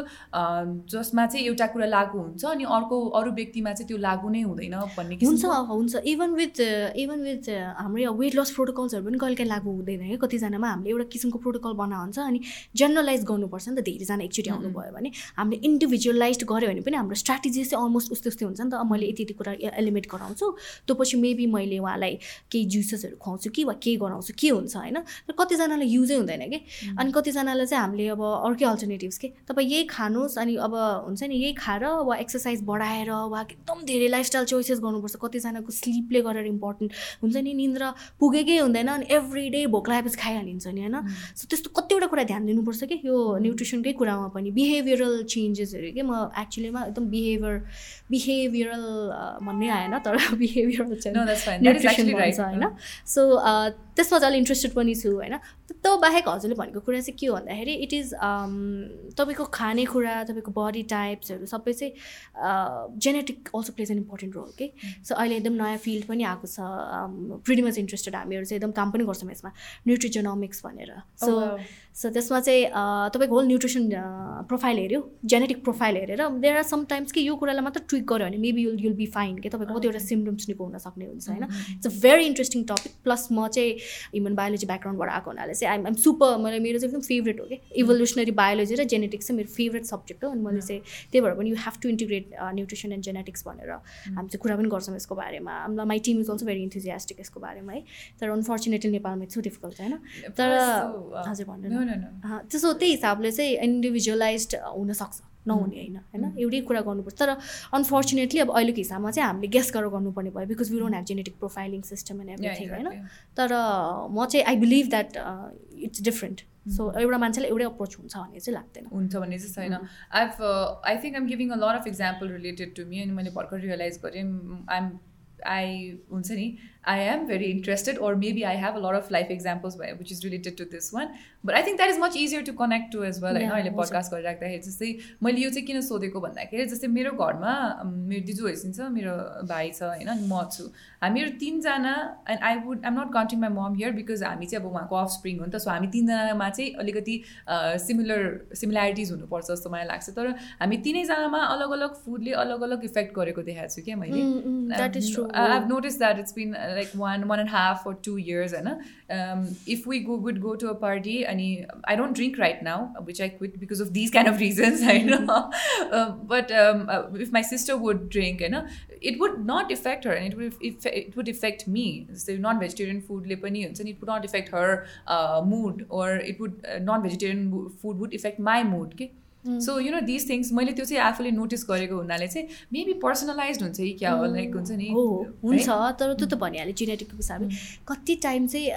जसमा चाहिँ एउटा कुरा लागु हुन्छ अनि अर्को अरू व्यक्तिमा चाहिँ त्यो लागु नै हुँदैन भन्ने हुन्छ हुन्छ। इभन विथ इभन विथ हाम्रो वेट लस प्रोटोकल्सहरू पनि कहिले काहीँ लागु हुँदैन है। कतिजनामा हामीले एउटा किसिमको प्रोटोकल बना हुन्छ अनि जेनरलाइज गर्नुपर्छ नि त। धेरैजना एकचोटि आउनुभयो भने हामीले इन्डिभिजुअलाइज गऱ्यो भने पनि हाम्रो स्ट्राटेजी चाहिँ अलमोस्ट उस्तै उस्तै हुन्छ नि त। मैले यति यति कुरा एलिमेन्ट गराउँछु। त्यो पछि मेबी मैले उहाँलाई केही जुसेसहरू खुवाउँछु कि वा के गराउँछु के हुन्छ होइन? तर कतिजनालाई युजै हुँदैन कि? अनि कतिजनालाई चाहिँ हामीले अब अर्कै अल्टरनेटिभ्स के? तपाईँ यही खानुहोस् अनि अब हुन्छ नि यही खाएर वा एक्सर्साइज बढाएर वा एकदम धेरै लाइफस्टाइल चोइसेस गर्नुपर्छ। कतिजनाको स्लिपले गरेर इम्पोर्टेन्ट हुन्छ नि निन्द्रा पुगेकै हुँदैन अनि एभ्री डे भोक लागेपछि खाइहालिन्छ नि होइन? सो त्यस्तो कतिवटा कुरा ध्यान दिनुपर्छ कि? यो न्युट्रिसनकै कुरामा पनि। बिहेभियरल चेन्जेसहरू के? म एक्चुअलीमा एकदम बिहेभियर बिहेभियरल भन्ने आएन तर बिहेभियर भन्छ होइन सो त्यसमा चाहिँ अलिक इन्ट्रेस्टेड पनि छु होइन? त्यो बाहेक हजुरले भनेको कुरा चाहिँ के हो भन्दाखेरि इट इज तपाईँको खानेकुरा तपाईँको बडी टाइप्सहरू सबै चाहिँ genetic also plays an important role के सो अहिले एकदम नयाँ फिल्ड पनि आएको छ मच इन्ट्रेस्टेड हामीहरू चाहिँ एकदम काम पनि गर्छौँ यसमा न्युट्रिजोनोमिक्स भनेर। सो सो त्यसमा चाहिँ तपाईँको होल न्युट्रिसन प्रोफाइल हेऱ्यो जेनेटिक प्रोफाइल हेरेर देयर आर समटाइम्स कि यो कुरालाई मात्र ट्विक गऱ्यो भने maybe you'll you'll be fine कि? तपाईँको कतिवटा सिम्टम्स निको हुन सक्ने हुन्छ होइन? It's a very interesting topic plus म चाहिँ ह्युमन बायोलोजी ब्याकग्राउन्डबाट आएको हुनाले चाहिँ आइम आइम सुपर मलाई मेरो चाहिँ एकदम फेभरेट हो कि इभोल्युसनरी बायोलोजी र जेनेटिक्स चाहिँ मेरो फेभरेट सब्जेक्ट हो। अनि मैले चाहिँ त्यही भएर पनि you have to integrate nutrition and genetics भनेर हामी चाहिँ कुरा पनि गर्छौँ यसको बारेमा। My team is also very enthusiastic यसको बारेमा है। तर अनफर्चुनेटली नेपालमा इट्स डिफिकल्ट होइन तर हजुर भन्नु त्यसो त्यही हिसाबले चाहिँ इन्डिभिजुअलाइज हुनसक्छ। नहुने होइन होइन? एउटै कुरा गर्नुपर्छ। तर अनफर्चुनेटली अब अहिलेको हिसाबमा चाहिँ हामीले गेस गरेर गर्नुपर्ने भयो because we don't have genetic profiling system and everything होइन? तर म चाहिँ I believe that it's different so एउटा मान्छेलाई एउटै अप्रोच हुन्छ भन्ने चाहिँ लाग्दैन। हुन्छ भन्ने चाहिँ छैन I I think I'm giving a lot of example related to me अनि मैले भर्खर रियलाइज गरेँ आइएम आई हुन्छ नि I am very interested, or maybe I have a lot of life examples which is related to this one. But I think that is much easier to connect to as well. होइन अहिले पडकास्ट गरिराख्दाखेरि जस्तै मैले यो चाहिँ किन सोधेको भन्दाखेरि जस्तै मेरो घरमा मेरो दिजु हैसिन्छ मेरो भाइ छ होइन अनि म छु। हामीहरू तिनजना and I would I'm not counting my mom here because हामी चाहिँ अब उहाँको अफ स्प्रिङ हो नि त। सो हामी तिनजनामा चाहिँ अलिकति सिमिलर सिमिल्यारिटिज हुनुपर्छ जस्तो मलाई लाग्छ। तर हामी तिनैजनामा अलग अलग फुडले अलग अलग इफेक्ट गरेको देखाएको छु क्या मैले। I have notice that it's been like one one and a half or two years and um, if we go, would go to a party and i don't drink right now which i quit because of these kind of reasons i know. Uh, but um, uh, if my sister would drink you know it would not affect her and it would it, it would affect me. So non-vegetarian food and it would not affect her uh, mood or it would uh, non-vegetarian food would affect my mood okay? So you know this things मैले त्यो चाहिँ आफूले नोटिस गरेको हुनाले चाहिँ मेबी पर्सनलाइज हुन्छ कि क्या हो लाइक हुन्छ नि हुन्छ तर त्यो त भनिहाल्यो जेनेटिकको हिसाबले कति टाइम चाहिँ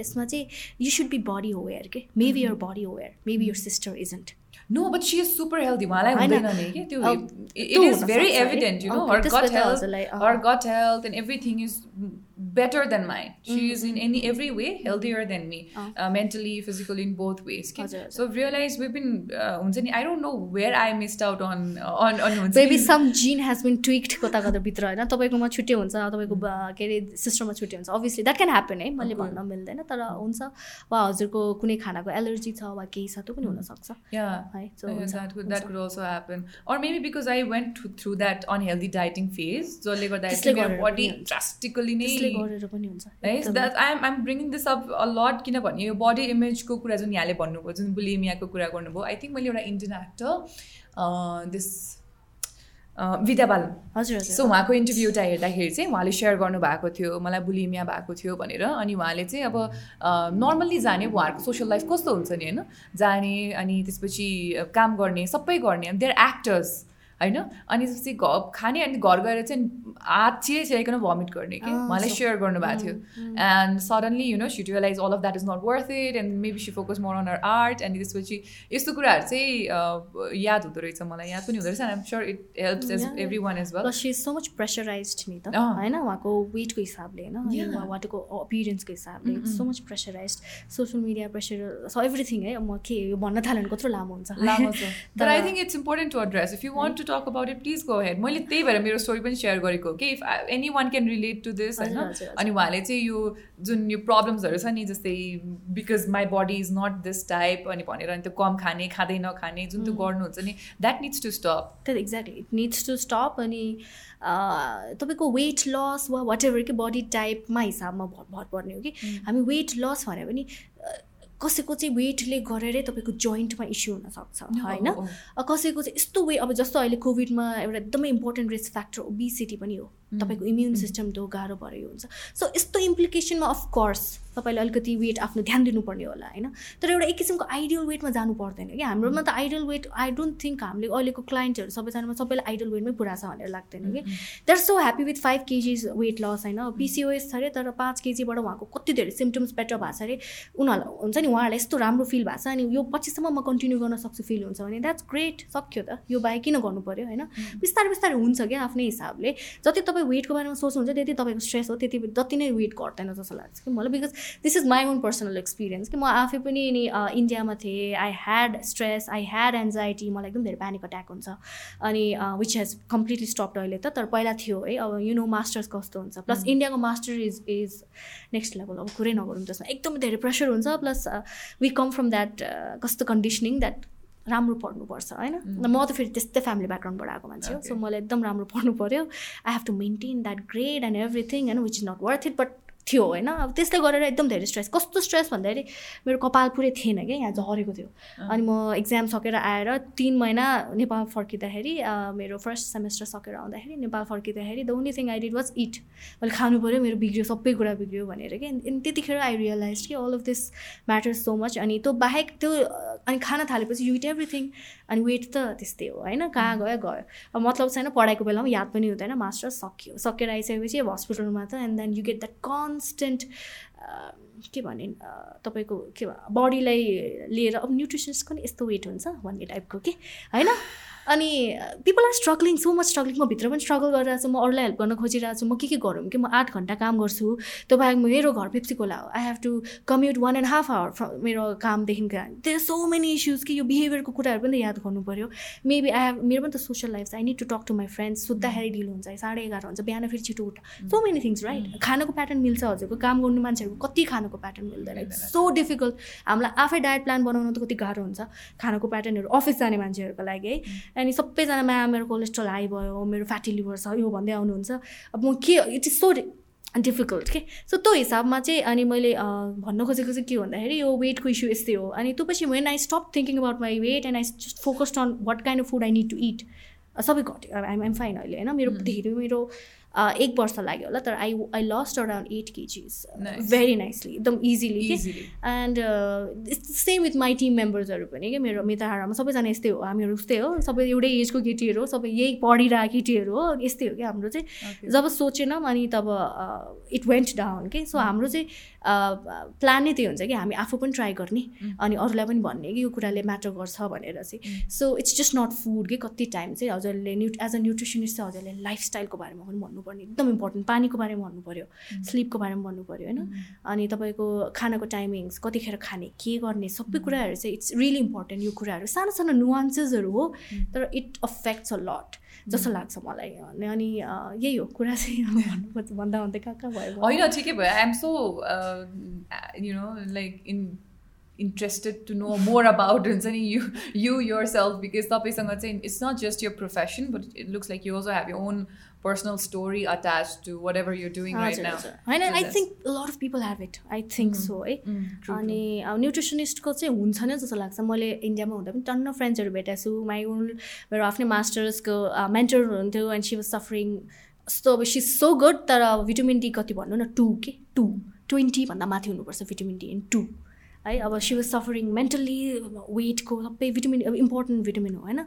यसमा चाहिँ you should be body aware के? Maybe your body aware maybe your sister isn't No, but she is super healthy. उहाँलाई हुँदैन नि कि? त्यो it is very evident, you know, her gut health, her gut health and everything is better than mine. She mm-hmm. is in any every way healthier than me, oh. uh, mentally, physically, in both ways. Okay? So I've realized we've been. Uh, I don't know where I missed out on on on. Maybe some gene has been tweaked कता कता भित्र होइन तपाईँकोमा छुट्टै हुन्छ तपाईँको के अरे सिस्टममा छुट्टै हुन्छ अभियसली द्याट क्यान ह्यापन है मैले भन्न मिल्दैन तर हुन्छ वा हजुरको कुनै खानाको एलर्जी छ वा केही छ त्यो पनि हुनसक्छ है that could that could also happen or maybe because I went through that unhealthy dieting phase जसले गर्दाखेरि मेरो बडी ड्रास्टिकली नै है that I'm I'm bringing this up किनभने यो बडी इमेजको कुरा जुन यहाँले भन्नुभयो जुन बुलिमियाको कुरा गर्नुभयो आई थिङ्क मैले एउटा Indian actor this Vidya Balan हजुर सो उहाँको इन्टरभ्यू एउटा हेर्दाखेरि चाहिँ उहाँले सेयर गर्नुभएको थियो मलाई बुलिमिया भएको थियो भनेर अनि उहाँले चाहिँ अब नर्मल्ली जाने उहाँहरूको सोसियल लाइफ कस्तो हुन्छ नि होइन? जाने अनि त्यसपछि काम गर्ने सबै गर्ने देयर एक्टर्स होइन? अनि त्यसपछि घ खाने अनि घर गएर चाहिँ हात छिराइकन भमिट गर्ने कि? उहाँले सेयर गर्नुभएको थियो। And suddenly you know she realise all of that is not worth it and maybe she focus more on her art and त्यसपछि यस्तो कुराहरू चाहिँ याद हुँदो रहेछ मलाई। याद पनि हुँदो रहेछ I'm sure it help as everyone as well she is so much pressurise नि त होइन? उहाँको वेटको हिसाबले होइन? उहाँको अपियरेन्सको हिसाबले so much pressurise social media pressure everything है? म के यो भन्न थाल्यो भने कत्रो लामो हुन्छ। लामो छ। तर I think it's important to address if you want to talk about it please go ahead मैले त्यही भएर मेरो स्टोरी पनि सेयर गरेको कि if anyone can relate to this होइन अनि उहाँले चाहिँ यो जुन यो प्रब्लम्सहरू छ नि जस्तै because my body is not this type अनि भनेर अनि त्यो कम खाने खाँदै नखाने जुन त्यो गर्नुहुन्छ नि द्याट निड्स टु स्टप त्यो exactly it needs to stop अनि तपाईँको वेट लस वा वाट एभर कि बडी टाइपमा हिसाबमा भर पर्ने हो कि। हामी वेट लस भने पनि कसैको चाहिँ वेटले गरेरै तपाईँको जोइन्टमा इस्यु हुनसक्छ होइन? कसैको चाहिँ यस्तो वे अब जस्तो अहिले कोभिडमा एउटा एकदमै इम्पोर्टेन्ट रिस्क फ्याक्टर ओबिसिटी पनि हो। तपाईँको इम्युन सिस्टम त्यो गाह्रो भएर हुन्छ। सो यस्तो इम्प्लिकेसनमा अफकोर्स तपाईँले अलिकति वेट आफ्नो ध्यान दिनुपर्ने होला होइन? तर एउटा एक किसिमको आइडियल वेटमा जानु पर्दैन कि हाम्रोमा त ideal weight I don't think हामीले अहिलेको क्लाइन्टहरू सबैजनामा सबैलाई आइडियल वेटमै पुरा छ भनेर लाग्दैन कि they are so happy with five KGs weight loss होइन? पिसिओएस छ अरे तर पाँच केजीबाट उहाँको कति धेरै सिम्टम्स बेटर भएको छ अरे उनीहरूलाई हुन्छ नि उहाँहरूलाई यस्तो राम्रो फिल भएको छ अनि यो पछिसम्म म कन्टिन्यू गर्न सक्छु फिल हुन्छ भने द्याट्स ग्रेट सक्यो त। यो बाहेक किन गर्नु पऱ्यो होइन? बिस्तारै बिस्तारै हुन्छ क्या आफ्नै हिसाबले। जति तपाईँ वेटको बारेमा सोच्नुहुन्छ त्यति तपाईँको स्ट्रेस हो त्यति जति नै वेट घट्दैन जस्तो लाग्छ कि मलाई। Because this is my own personal experience कि म आफै पनि नि इन्डियामा थिएँ. I had stress I had anxiety मलाई एकदम धेरै प्यानिक अट्याक हुन्छ। अनि विच हेज कम्प्लिटली स्टप अहिले त। तर पहिला थियो है। अब यु नो मास्टर्स कस्तो हुन्छ। प्लस इन्डियाको master is is next level अब कुरै नगरौँ त्यसमा। एकदमै धेरै प्रेसर हुन्छ। Plus we come from that कस्तो कन्डिसनिङ द्याट राम्रो पढ्नुपर्छ होइन? म त फेरि त्यस्तै फ्यामिली ब्याकग्राउन्डबाट आएको मान्छे हो। सो मलाई एकदम राम्रो पढ्नु पऱ्यो I have to maintain that grade and everything होइन which is not worth it but थियो होइन। अब त्यसले गरेर एकदम धेरै स्ट्रेस कस्तो स्ट्रेस भन्दाखेरि मेरो कपाल पुरै थिएन क्या यहाँ झरेको थियो। अनि म इक्जाम सकेर आएर तिन महिना नेपाल फर्किँदाखेरि मेरो फर्स्ट सेमेस्टर सकेर आउँदाखेरि नेपाल फर्किँदाखेरि the only thing I did was eat मैले खानु पऱ्यो मेरो बिग्रियो सबै कुरा बिग्रियो भनेर कि अनि त्यतिखेर आई रियलाइज कि all of this matters so much अनि त्यो बाहेक त्यो अनि खाना थालेपछि यु इट एभ्रिथिङ अनि वेट त त्यस्तै हो होइन कहाँ गयो गयो। अब मतलब छैन पढाइको बेलामा याद पनि हुँदैन। मास्टर्स सकियो। सकेर आइसकेपछि अब हस्पिटलमा त and then you get that constant के भने तपाईँको के बडीलाई लिएर अब न्युट्रिसन्सको नि यस्तो वेट हुन्छ भन्ने टाइपको के? होइन? अनि people are struggling so much struggling म भित्र पनि स्ट्रगल गरिरहेको छु म अरूलाई हेल्प गर्न खोजिरहेको छु म के के गरौँ कि म आठ घन्टा काम गर्छु त्यो बाहेक मेरो घर पेप्सी खोला हो I have to commute one and half hour from मेरो कामदेखिको त्यो सो मेनी इस्युज कि यो बिहेभियरको कुराहरू पनि याद गर्नु पऱ्यो मेबी आई हेभ मेरो पनि त social life I need to talk to my friends सुत्दाखेरि ढिलो हुन्छ साढे एघार हुन्छ बिहान फेरि छिटो उठ। सो मेनी थिङ्स राइट खानको प्याटर्न मिल्छ हजुरको काम गर्नु मान्छेहरूको कति खानको प्याटर्न मिल्दैन। इट्स सो डिफिकल्ट हामीलाई आफै डायट प्लान बनाउनु त कति गाह्रो हुन्छ। खानको प्याटर्नहरू अफिस जाने मान्छेहरूको लागि है। अनि सबैजना म्या मेरो कोलेस्ट्रोल हाई भयो मेरो फ्याटी लिभर छ यो भन्दै आउनुहुन्छ। अब म के इट इज सो डिफिकल्ट के? सो त्यो हिसाबमा चाहिँ अनि मैले भन्न खोजेको चाहिँ के भन्दाखेरि यो वेटको इस्यु यस्तै हो। अनि त्यो पछि when I stop thinking about my weight and I just focused on what kind of food I need to eat सबै घट्यो। आइम आइम फाइन अहिले होइन? मेरो धेरै मेरो एक वर्ष लाग्यो होला तर I I lost around eight KGs very nicely एकदम easily and same with my team मेम्बर्सहरू पनि क्या मेरो मिताहारामा सबैजना यस्तै हो हामीहरू उस्तै हो सबै एउटै एजको केटीहरू हो सबै यही पढिरहेको केटीहरू हो यस्तै हो क्या हाम्रो चाहिँ। जब सोचेनौँ अनि तब इट वेन्ट डाउन के सो हाम्रो चाहिँ प्लान नै त्यही हुन्छ कि हामी आफू पनि ट्राई गर्ने अनि अरूलाई पनि भन्ने कि यो कुराले म्याटर गर्छ भनेर चाहिँ। So it's just not food कि कति टाइम चाहिँ हजुरले न्यु एज अ न्युट्रिसनिस्ट चाहिँ हजुरले लाइफस्टाइलको बारेमा पनि भन्नुपर्ने एकदम इम्पोर्टेन्ट पानीको बारेमा भन्नु पऱ्यो स्लिपको बारेमा भन्नु पऱ्यो होइन अनि तपाईँको खानाको टाइमिङ्स कतिखेर खाने के गर्ने सबै कुराहरू चाहिँ इट्स रियली इम्पोर्टेन्ट यो कुराहरू। सानो सानो नुवान्सेसहरू हो तर इट अफेक्ट्स अ लट जस्तो लाग्छ मलाई अनि यही हो कुरा चाहिँ भन्नुपर्छ भन्दा भन्दै कहाँ कहाँ भयो? होइन ठिकै भयो। I'm so you know like in interested to know more about हुन्छ नि you you yourself because तपाईँसँग चाहिँ it's not just your profession but it looks like you also have your own personal story attached to whatever you're doing right now. होइन I think lot of people have it I think so है अनि न्युट्रिसनिस्टको चाहिँ हुन्छ नै जस्तो लाग्छ. मैले इन्डियामा हुँदा पनि टन्न फ्रेन्ड्सहरू भेटेको छु माई ओन मेरो आफ्नै मास्टर्सको मेन्टर हुनुहुन्थ्यो एन्ड सी वाज सफरिङ यस्तो अब सी सो गुड तर भिटामिन डी कति भन्नु न टू के? टू ट्वेन्टीभन्दा माथि हुनुपर्छ भिटामिन डी इन टू अब सी वाज सफरिङ मेन्टल्ली वेटको सबै भिटामिन अब इम्पोर्टेन्ट भिटामिन हो होइन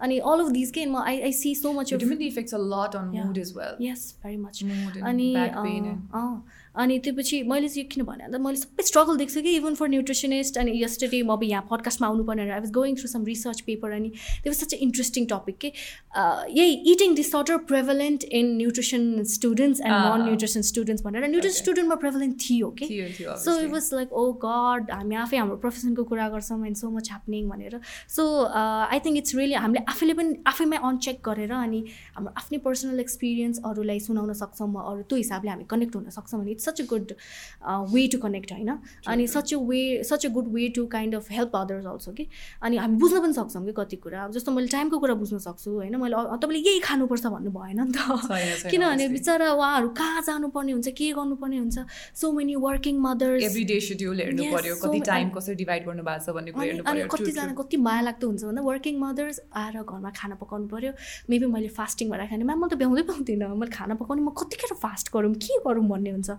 अनि अल अफ दिस के म I I see so much effects a lot on mood is well yes very much अनि अनि त्यो पछि मैले चाहिँ किन भने अन्त मैले सबै स्ट्रगल देख्छु कि इभन फर न्युट्रिसनिस्ट अनि यस्टरडे म अब यहाँ पडकास्टमा आउनुपर्ने I was going through some research paper अनि त्यो was such a interesting topic के यही eating disorder prevalent in nutrition students and non nutrition students भनेर। न्युट्रिसन स्टुडेन्टमा प्रेभलेन्ट थियो कि so it was like oh god हामी आफै हाम्रो प्रोफेसनको कुरा गर्छौँ एन्ड सो मच ह्यापनिङ भनेर। So I think it's really हामीले आफैले पनि आफैमै अनचेक गरेर अनि हाम्रो आफ्नै पर्सनल एक्सपिरियन्स अरूलाई सुनाउन सक्छौँ अरू त्यो हिसाबले हामी कनेक्ट हुन सक्छौँ भने it's such a good way to connect होइन अनि such a way such a good way to kind of help others also कि अनि हामी बुझ्न पनि सक्छौँ कि कति कुरा। अब जस्तो मैले टाइमको कुरा बुझ्न सक्छु होइन? मैले तपाईँले यही खानुपर्छ भन्नु भएन नि त। किनभने बिचरा उहाँहरू कहाँ जानुपर्ने हुन्छ के गर्नुपर्ने हुन्छ? सो मेनी वर्किङ मदर्स अनि कतिजना कति माया लाग्दो हुन्छ भन्दा वर्किङ मदर्स आएर घरमा खाना पकाउनु पऱ्यो मेबी मैले फास्टिङ भएर खाने। म्याम म त भ्याउँदै पाउँदिनँ मैले खाना पकाउने म कतिखेर फास्ट गरौँ के गरौँ भन्ने हुन्छ।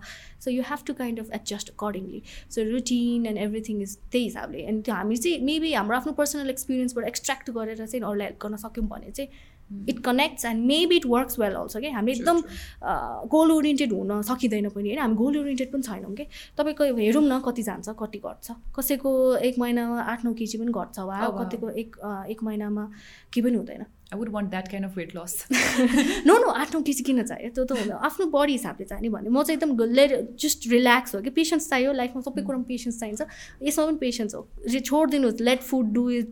So you have to kind of adjust accordingly so routine and everything is त्यही हिसाबले. अनि त्यो हामी चाहिँ मेबी हाम्रो आफ्नो पर्सनल एक्सपिरियन्सबाट एक्सट्र्याक्ट गरेर चाहिँ अरूलाई हेल्प गर्न सक्यौँ भने चाहिँ it connects and maybe it works well also कि हामी एकदम गोल ओरिएन्टेड हुन सकिँदैन पनि होइन? हामी गोल ओरिएन्टेड पनि छैनौँ कि तपाईँको हेरौँ न कति जान्छ कति घट्छ? कसैको एक महिनामा आठ नौ केजी पनि घट्छ वा oh, कतिको एक एक महिनामा केही पनि हुँदैन। I would want that kind of weight loss no no आठ नौ केजी किन चाहियो त्यो त हुँदैन। आफ्नो बडी हिसाबले चाहिने भने म चाहिँ एकदम लेट जस्ट रिल्याक्स हो कि? पेसेन्स चाहियो। लाइफमा सबै कुरामा पेसेन्स चाहिन्छ। यसमा पनि पेसेन्स हो। छोडिदिनुहोस्। लेट फुड डु इट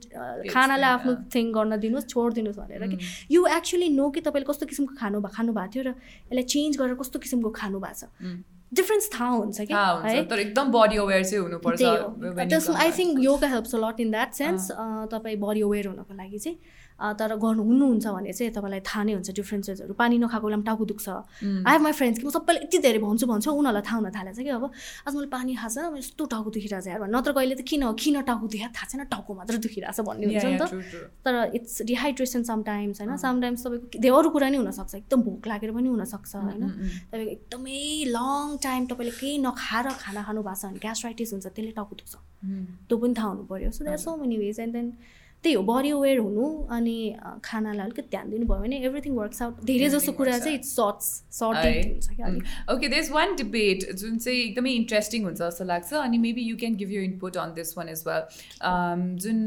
खानालाई आफ्नो थिङ गर्न दिनुहोस्। छोडिदिनुहोस् भनेर कि? यु एक्चुली नो कि तपाईँले कस्तो किसिमको खानु खानु भएको थियो र यसलाई चेन्ज गरेर कस्तो किसिमको खानु भएको छ। डिफ्रेन्स थाहा हुन्छ कि? है? तर एकदम बडी अवेर चाहिँ हुनुपर्छ I think yoga helps a lot in that sense तपाईँ बडी अवेर हुनको लागि चाहिँ। तर गर्नु हुनुहुन्छ भने चाहिँ तपाईँलाई थाहा नै हुन्छ डिफ्रेन्सेसहरू पानी नखाएको बेला पनि टाउको दुख्छ। आई हेभ माई फ्रेन्ड्स कि म सबैलाई यति धेरै भन्छु भन्छु उनीहरूलाई थाहा हुन थालेछ कि अब। आज मैले पानी खाएको छैन यस्तो टाउको दुखिरहेको छ यार नत्र कहिले त किन किन टाउको दुखेको थाहा छैन टाउको मात्र दुखिरहेको छ भन्ने हुन्छ नि त। तर इट्स डिहाइड्रेसन समटाइम्स होइन। समटाइम्स तपाईँको धेरै अरू कुरा नै हुनसक्छ। एकदम भोक लागेर पनि हुनसक्छ होइन। तपाईँको एकदमै लङ टाइम तपाईँले केही नखाएर खाना खानु भएको छ भने ग्यास्ट्राइटिस हुन्छ त्यसले टाउको दुख्छ। त्यो पनि थाहा हुनु पऱ्यो so there so many ways and then त्यही हो बडी अवेर हुनु अनि खानालाई अलिकति ध्यान दिनुभयो भने एभ्रिथिङ वर्क्स आउट धेरै जस्तो कुरा चाहिँ इट्स सर्ट्स सर्टेड हुन्छ क्या ओके देस वान डिबेट जुन चाहिँ एकदमै इन्ट्रेस्टिङ हुन्छ जस्तो लाग्छ अनि maybe you can give you input on this one as well जुन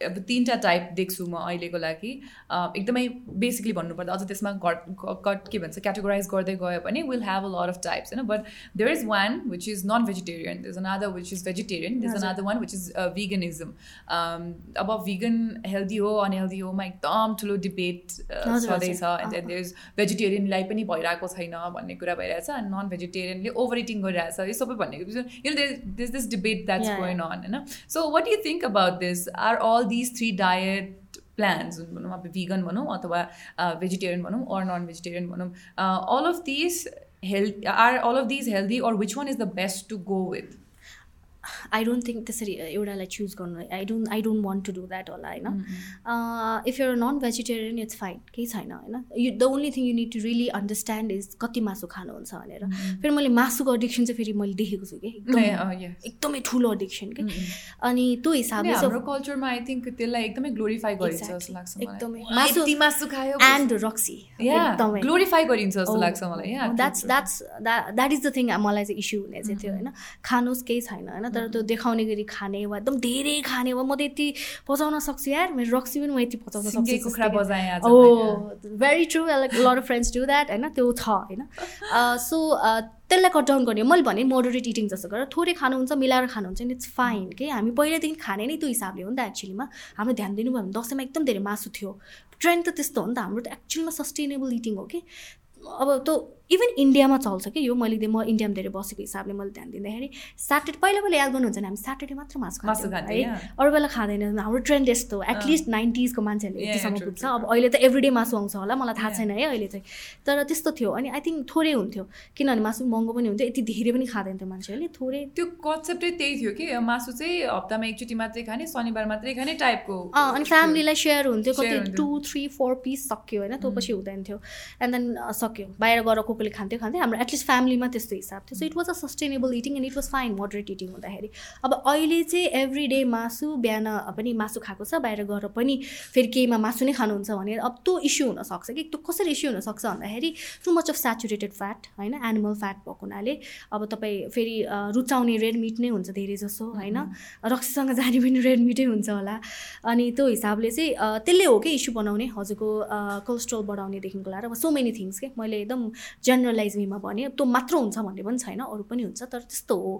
अब तिनवटा टाइप देख्छु म अहिलेको लागि। एकदमै बेसिकली भन्नुपर्दा अझ त्यसमा कट कट के भन्छ क्याटेगोराइज गर्दै गयो भने will have a lot of types होइन? But there is one which is non vegetarian these another which is vegetarian these another one which is veganism अब भिगन हेल्दी हो अनहेल्दी होमा एकदम ठुलो डिबेट छँदैछ। एन्ड देन देयर इज भेजिटेरियनलाई पनि भइरहेको छैन भन्ने कुरा भइरहेछ अनि नन भेजिटेरियनले ओभर इटिङ गरिरहेछ यो सबै भनेको you this this debate that's going on होइन? So what you think about this are all these three diet plans भनौँ अब भिगन भनौँ अथवा भेजिटेरियन भनौँ अर नन भेजिटेरियन भनौँ all of this health are all of these healthy or which one is the best to go with I don't think त्यसरी एउटालाई चुज गर्नु I don't I don't want to do that होला होइन if you're non vegetarian it's fine केही छैन होइन you the only thing you need to really understand is कति मासु खानुहुन्छ भनेर. फेरि मैले मासुको एडिक्सन चाहिँ फेरि मैले देखेको छु कि? एकदमै ठुलो एडिक्सन कि? अनि त्यो हिसाबले कल्चरमा आई थिङ्क त्यसलाई एकदमै ग्लोरिफाई गरिन्छ जस्तो लाग्छ एकदमै। मासु मासु खायो एन्ड रक्सी एकदमै। ग्लोरिफाई गरिन्छ जस्तो लाग्छ मलाई। That's that's that is the thing मलाई चाहिँ इस्यु हुने चाहिँ थियो होइन। खानुहोस् केही छैन होइन। तर त्यो देखाउने गरी खाने वा एकदम धेरै खाने वा म त यति पचाउन सक्छु यार। मेरो रक्सी पनि म यति पचाउन सक्छु हो very true like lot of friends do that होइन? त्यो छ होइन? सो त्यसलाई कट डाउन गर्ने। मैले भने मोडरेट इटिङ जस्तो गरेर थोरै खानुहुन्छ मिलाएर खानुहुन्छ नि इट्स फाइन के हामी पहिल्यैदेखि खाने नै त्यो हिसाबले हो नि त एक्चुलीमा हाम्रो ध्यान दिनुभयो भने दसैँमा एकदम धेरै मासु थियो। ट्रेन्ड त त्यस्तो हो नि त हाम्रो त एक्चुअलमा सस्टेनेबल इटिङ हो कि अब त्यो इभन इन्डियामा चल्छ कि यो मैले म इन्डियामा धेरै बसेको हिसाबले मैले ध्यान दिँदाखेरि स्याटरडे पहिला पहिला याद गर्नुहुन्छ भने हामी स्याटरडे मात्र मासु खान्छौँ है। अरू बेला खाँदैन। हाम्रो ट्रेन्ड यस्तो एटलिस्ट नाइन्टिजको मान्छेहरूले यतिसम्म पुग्छ। अब अहिले त एभ्रिडे मासु आउँछ होला मलाई थाहा छैन है अहिले चाहिँ। तर त्यस्तो थियो अनि आई थिङ्क थोरै हुन्थ्यो। किनभने मासु महँगो पनि हुन्थ्यो यति धेरै पनि खाँदैन थियो मान्छेहरूले थोरै। त्यो कन्सेप्टै त्यही थियो कि मासु चाहिँ हप्तामा एकचोटि मात्रै खाने शनिबार मात्रै खाने टाइपको अनि फ्यामिलीलाई सेयर हुन्थ्यो कति टु थ्री फोर पिस सक्यो होइन त्यो पछि हुँदैन थियो। एन्ड देन सक्यो। बाहिर गएर कोले खान्थ्यो खान्थ्यो। हाम्रो एटलिस्ट फ्यामिलीमा त्यस्तो हिसाब थियो। So it was a sustainable eating and it was fine moderate eating हुँदाखेरि। अब अहिले चाहिँ एभ्री डे मासु बिहान पनि मासु खाएको छ बाहिर गएर पनि फेरि केहीमा मासु नै खानुहुन्छ भने अब त्यो इस्यु हुनसक्छ कि? त्यो कसरी इस्यु हुनसक्छ भन्दाखेरि too much of saturated fat होइन? एनिमल फ्याट भएको हुनाले अब तपाईँ फेरि रुचाउने रेड मिट नै हुन्छ धेरै जसो होइन? रक्सीसँग जाने पनि रेड मिटै हुन्छ होला। अनि त्यो हिसाबले चाहिँ त्यसले हो कि इस्यु बनाउने? हजुरको कोलेस्ट्रोल बढाउनेदेखिको लाएर। सो मेनी थिङ्स के? मैले एकदम जेनरलाइज वेमा भने त्यो मात्र हुन्छ भन्ने पनि छैन अरू पनि हुन्छ तर त्यस्तो हो।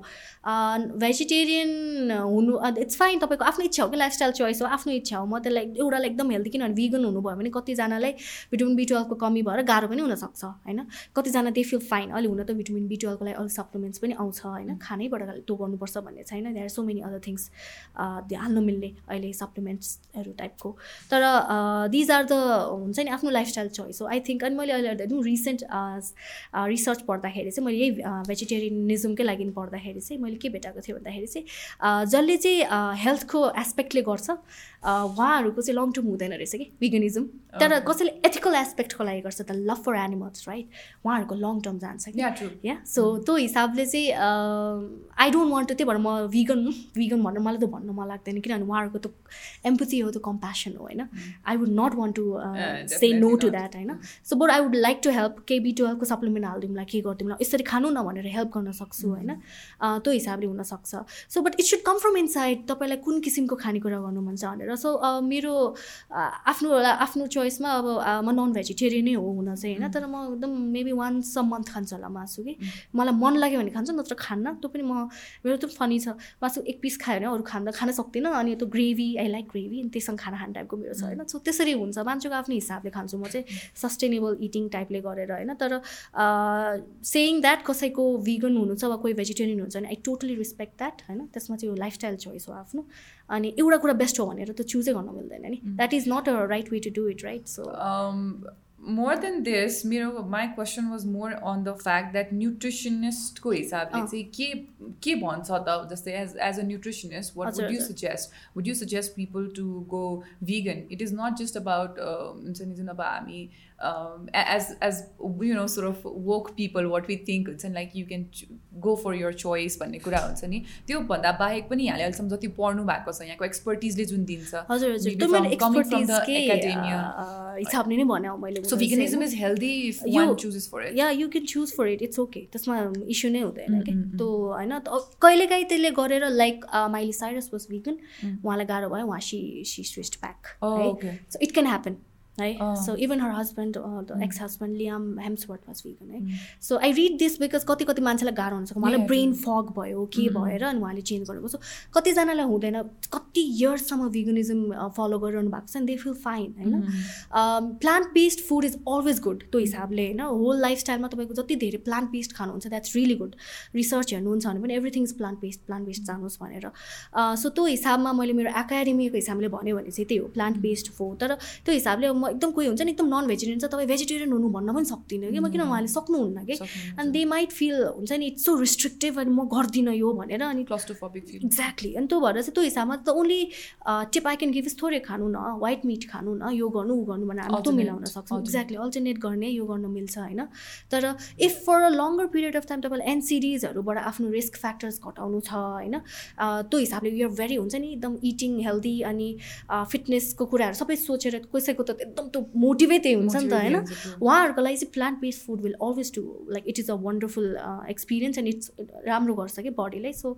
भेजिटेरियन हुनु इट्स फाइन तपाईँको आफ्नो इच्छा हो कि लाइफस्टाइल चोइस हो आफ्नो इच्छा हो म त्यसलाई एउटालाई एकदम हेल्दी किनभने भिगन हुनुभयो भने कतिजनालाई भिटामिन बी टुवेल्भको कमी भएर गाह्रो पनि हुनसक्छ होइन? कतिजना दे फिल फाइन अहिले हुन त भिटामिन बी टुवेल्भको लागि अरू सप्लिमेन्ट्स पनि आउँछ होइन? खानैबाट त्यो गर्नुपर्छ भन्ने छैन there so many other things हाल्नु मिल्ने अहिले सप्लिमेन्ट्सहरू टाइपको तर दिज आर द हुन्छ नि आफ्नो लाइफस्टाइल चोइस हो। आई थिङ्क अनि मैले अहिले एकदम रिसेन्ट रिसर्च पढ्दाखेरि चाहिँ मैले यही भेजिटेरियनिजमकै लागि पढ्दाखेरि चाहिँ मैले के भेटाएको थिएँ भन्दाखेरि चाहिँ जसले चाहिँ हेल्थको एस्पेक्टले गर्छ उहाँहरूको चाहिँ लङ टर्म हुँदैन रहेछ कि विगनिजम तर कसैले एथिकल एस्पेक्टको लागि गर्छ त लभ फर एनिमल्स राइट उहाँहरूको लङ टर्म जान्छ कि। या सो त्यो हिसाबले चाहिँ आई डोन्ट वन्ट टु त्यही भएर म भिगन भिगन भनेर मलाई त भन्नु मन लाग्दैन किनभने उहाँहरूको त एम्पथी हो त्यो कम्प्यासन हो होइन? I would not want to say no to that होइन? So but I would like to help KB टुवेल्भको सप्लिमेन्ट हालिदिउँला के गरिदिउँला यसरी खानु न भनेर हेल्प गर्न सक्छु होइन। त्यो हिसाबले हुनसक्छ। So but it should come from inside तपाईँलाई कुन किसिमको खानेकुरा गर्नु मन छ भनेर। सो मेरो आफ्नो आफ्नो चोइसमा अब म नन भेजिटेरियनै हो हुन चाहिँ होइन। तर म एकदम मेबी वान्स अ मन्थ खान्छु होला मासु कि। मलाई मन लाग्यो भने खान्छु नत्र खान्न। त्यो पनि म मेरो त फनी छ। मासु एक पिस खायो भने अरू खाँदा खान सक्दिनँ। अनि त्यो ग्रेभी आई लाइक ग्रेभी अनि त्यससँग खाना खाने टाइपको मेरो छ होइन। सो त्यसरी हुन्छ। मान्छेको आफ्नो हिसाबले खान्छु म चाहिँ सस्टेनेबल इटिङ टाइपले गरेर होइन। तर सेयिङ द्याट कसैको भिगन हुनुहुन्छ वा कोही भेजिटेरियन हुन्छ भने आई टोटली रिस्पेक्ट द्याट होइन? त्यसमा चाहिँ यो लाइफस्टाइल चोइस हो आफ्नो। अनि एउटा कुरा बेस्ट हो भनेर त चुजै गर्न मिल्दैन नि। That is not a right way to do it right so more than this मेरो my question was more on the fact that न्युट्रिसनिस्टको हिसाबले चाहिँ के के भन्छ त? जस्तै as as a nutritionist what would you suggest would you suggest people to go vegan it is not just about हुन्छ नि जुन अब हामी um, as as you know sort of woke people what we think हुन्छ नि like you can go for your choice भन्ने कुरा हुन्छ नि। त्योभन्दा बाहेक पनि यहाँले अहिलेसम्म जति पढ्नु भएको छ यहाँको एक्सपर्टिजले जुन दिन्छ हजुर हजुर Maybe त्यो from- मेरो coming from the एक्सपर्टिजकै academia. हिसाबले नै भने मैले सो veganism is healthy if You- one chooses for it yeah you can choose for it it's okay त्यसमा इस्यु नै हुँदैन Mm, कि mm, mm. त्यो होइन त- कहिलेकाहीँ त्यसले गरेर लाइक माइली साइरस वाज विगन Mm. उहाँलाई गाह्रो भयो उहाँ she she switched back oh है okay so it can happen है. So even her husband. Ex husband Liam Hemsworth was vegan है. So I read this because कति कति मान्छेलाई गाह्रो हुन्छ उहाँलाई ब्रेन. फग भयो के Mm. भएर अनि उहाँले चेन्ज गर्नुभयो सो कतिजनालाई हुँदैन कति इयर्ससम्म विगनिजम फलो गरिरहनु भएको छ अनि दे फिल फाइन होइन. Plant based food is always good त्यो हिसाबले होइन होल लाइफस्टाइलमा तपाईँको जति धेरै प्लान्ट बेस्ड खानुहुन्छ द्याट्स रियली गुड रिसर्च हेर्नुहुन्छ भने पनि everything is plant based plant based जानुहोस् भनेर सो त्यो हिसाबमा मैले मेरो एकाडेमीको हिसाबले भन्यो भने चाहिँ त्यही हो प्लान्ट बेस्ड फुड तर त्यो हिसाबले म एकदम कोही हुन्छ नि एकदम नन भेजिटेरियन छ तपाईँ भेजिटेरियन हुनु भन्न पनि सक्दिनँ कि म किन उहाँले सक्नुहुन्न कि। अनि दे माइट फिल हुन्छ नि इट्स सो रिस्ट्रिक्टिभ अनि म गर्दिनँ यो भनेर अनि feel एक्ज्याक्टली अनि त्यो भएर चाहिँ त्यो हिसाबमा त only tip I can give थोरै खानु न वाइट मिट खानु न यो गर्नु ऊ गर्नु भनेर हामी त्यो मिलाउन सक्छौँ. एक्ज्याक्टली अल्टरनेट गर्ने यो गर्न मिल्छ होइन? तर if for a longer period of time तपाईँलाई एनसिडिजहरूबाट आफ्नो रिस्क फ्याक्टर्स घटाउनु छ होइन? त्यो हिसाबले यो भेरी हुन्छ नि एकदम इटिङ हेल्दी अनि फिटनेसको कुराहरू सबै सोचेर कसैको त एकदम त्यो मोटिभेटै हुन्छ नि त होइन। उहाँहरूको लागि चाहिँ plant based food will always do like it is a wonderful experience and it's राम्रो गर्छ कि बडीलाई so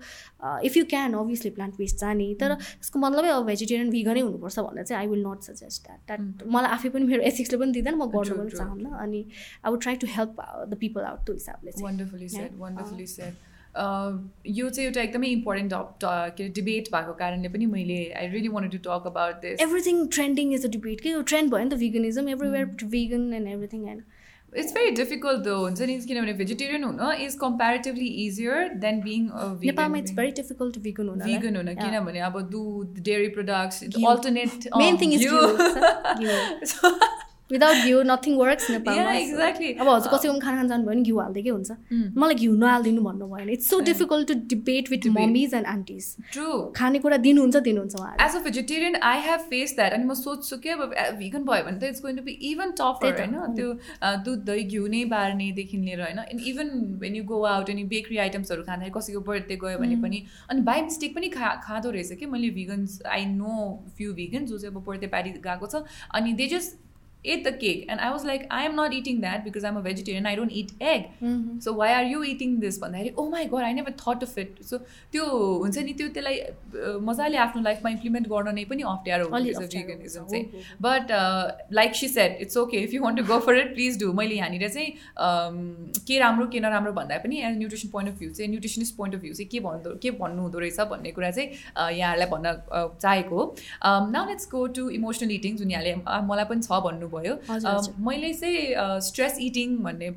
if you can obviously plant based जाने। तर त्यसको मतलबै अब भेजिटेरियन भिगनै हुनुपर्छ भनेर चाहिँ I will not suggest that that मलाई आफै पनि मेरो एथिक्सले पनि दिँदैन म गर्नु पनि चाहन्न। अनि I would try to help the people out त्यो हिसाबले चाहिँ। यो चाहिँ एउटा एकदमै इम्पोर्टेन्ट के अरे डिबेट भएको कारणले पनि मैले I really want to talk about this everything trending is a debate कि यो ट्रेन्ड भयो नि त veganism everywhere vegan and everything and it's very difficult though हुन्छ नि किनभने भेजिटेरियन हुन is comparatively easier than being नेपालमा इट्स भेरी डिफिकल्ट भिगन हुन भिगन हुन. किनभने अब दुध dairy products. Alternate main thing is without घिउ नथिङ वर्क्स नेपालमा एक्ज्याक्टली अब हजुर कसैको पनि खाना खान जानु भयो भने घिउ हालिदिएकै हुन्छ. मलाई घिउ नहालिदिनु भन्नु भएन। It's so. Difficult to debate with. Mummies and aunties true खानेकुरा दिनुहुन्छ दिनुहुन्छ as a vegetarian I have face that अनि म सोध्छु कि अब भिगन भयो भने त it's going to be even tougher होइन? त्यो दुध दही घिउ नै बार्नेदेखि लिएर होइन? And even when you go out अनि बेकरी आइटम्सहरू खाँदाखेरि कसैको बर्थडे गयो भने. पनि अनि बाई मिस्टेक पनि खा खाँदो रहेछ कि? मैले vegans I know few vegan जो चाहिँ अब बर्थडे प्यारी गएको छ अनि they just ate the cake and I was like I am not eating that because I'm a vegetarian I don't eat egg Mhm. So why are you eating this भन्दाखेरि ओ my god I never thought of it so त्यो हुन्छ नि त्यो त्यसलाई अ, मजाले आफ्नो लाइफमा इम्प्लिमेन्ट गर्न नै पनि अप्ठ्यारो अलि हुँदो रहेछ अप्ठ्यारो veganism हुन्छ, चाहिँ हो, हो, हो। But like she said it's okay if you want to go for it please do मैले यहाँनिर चाहिँ um, के राम्रो के नराम्रो भन्दा पनि as nutrition point of view चाहिँ न्युट्रिसनिस्ट पोइन्ट अफ भ्यू चाहिँ के भन्दो के भन्नु हुँदो रहेछ भन्ने कुरा चाहिँ uh, यहाँहरूलाई भन्न uh, चाहेको हो। Now let's go to emotional eating जुन यहाँले uh, मलाई पनि छ भन्नुभयो। हजुर, Um, हजुर। मैले चाहिँ स्ट्रेस इटिङ भन्ने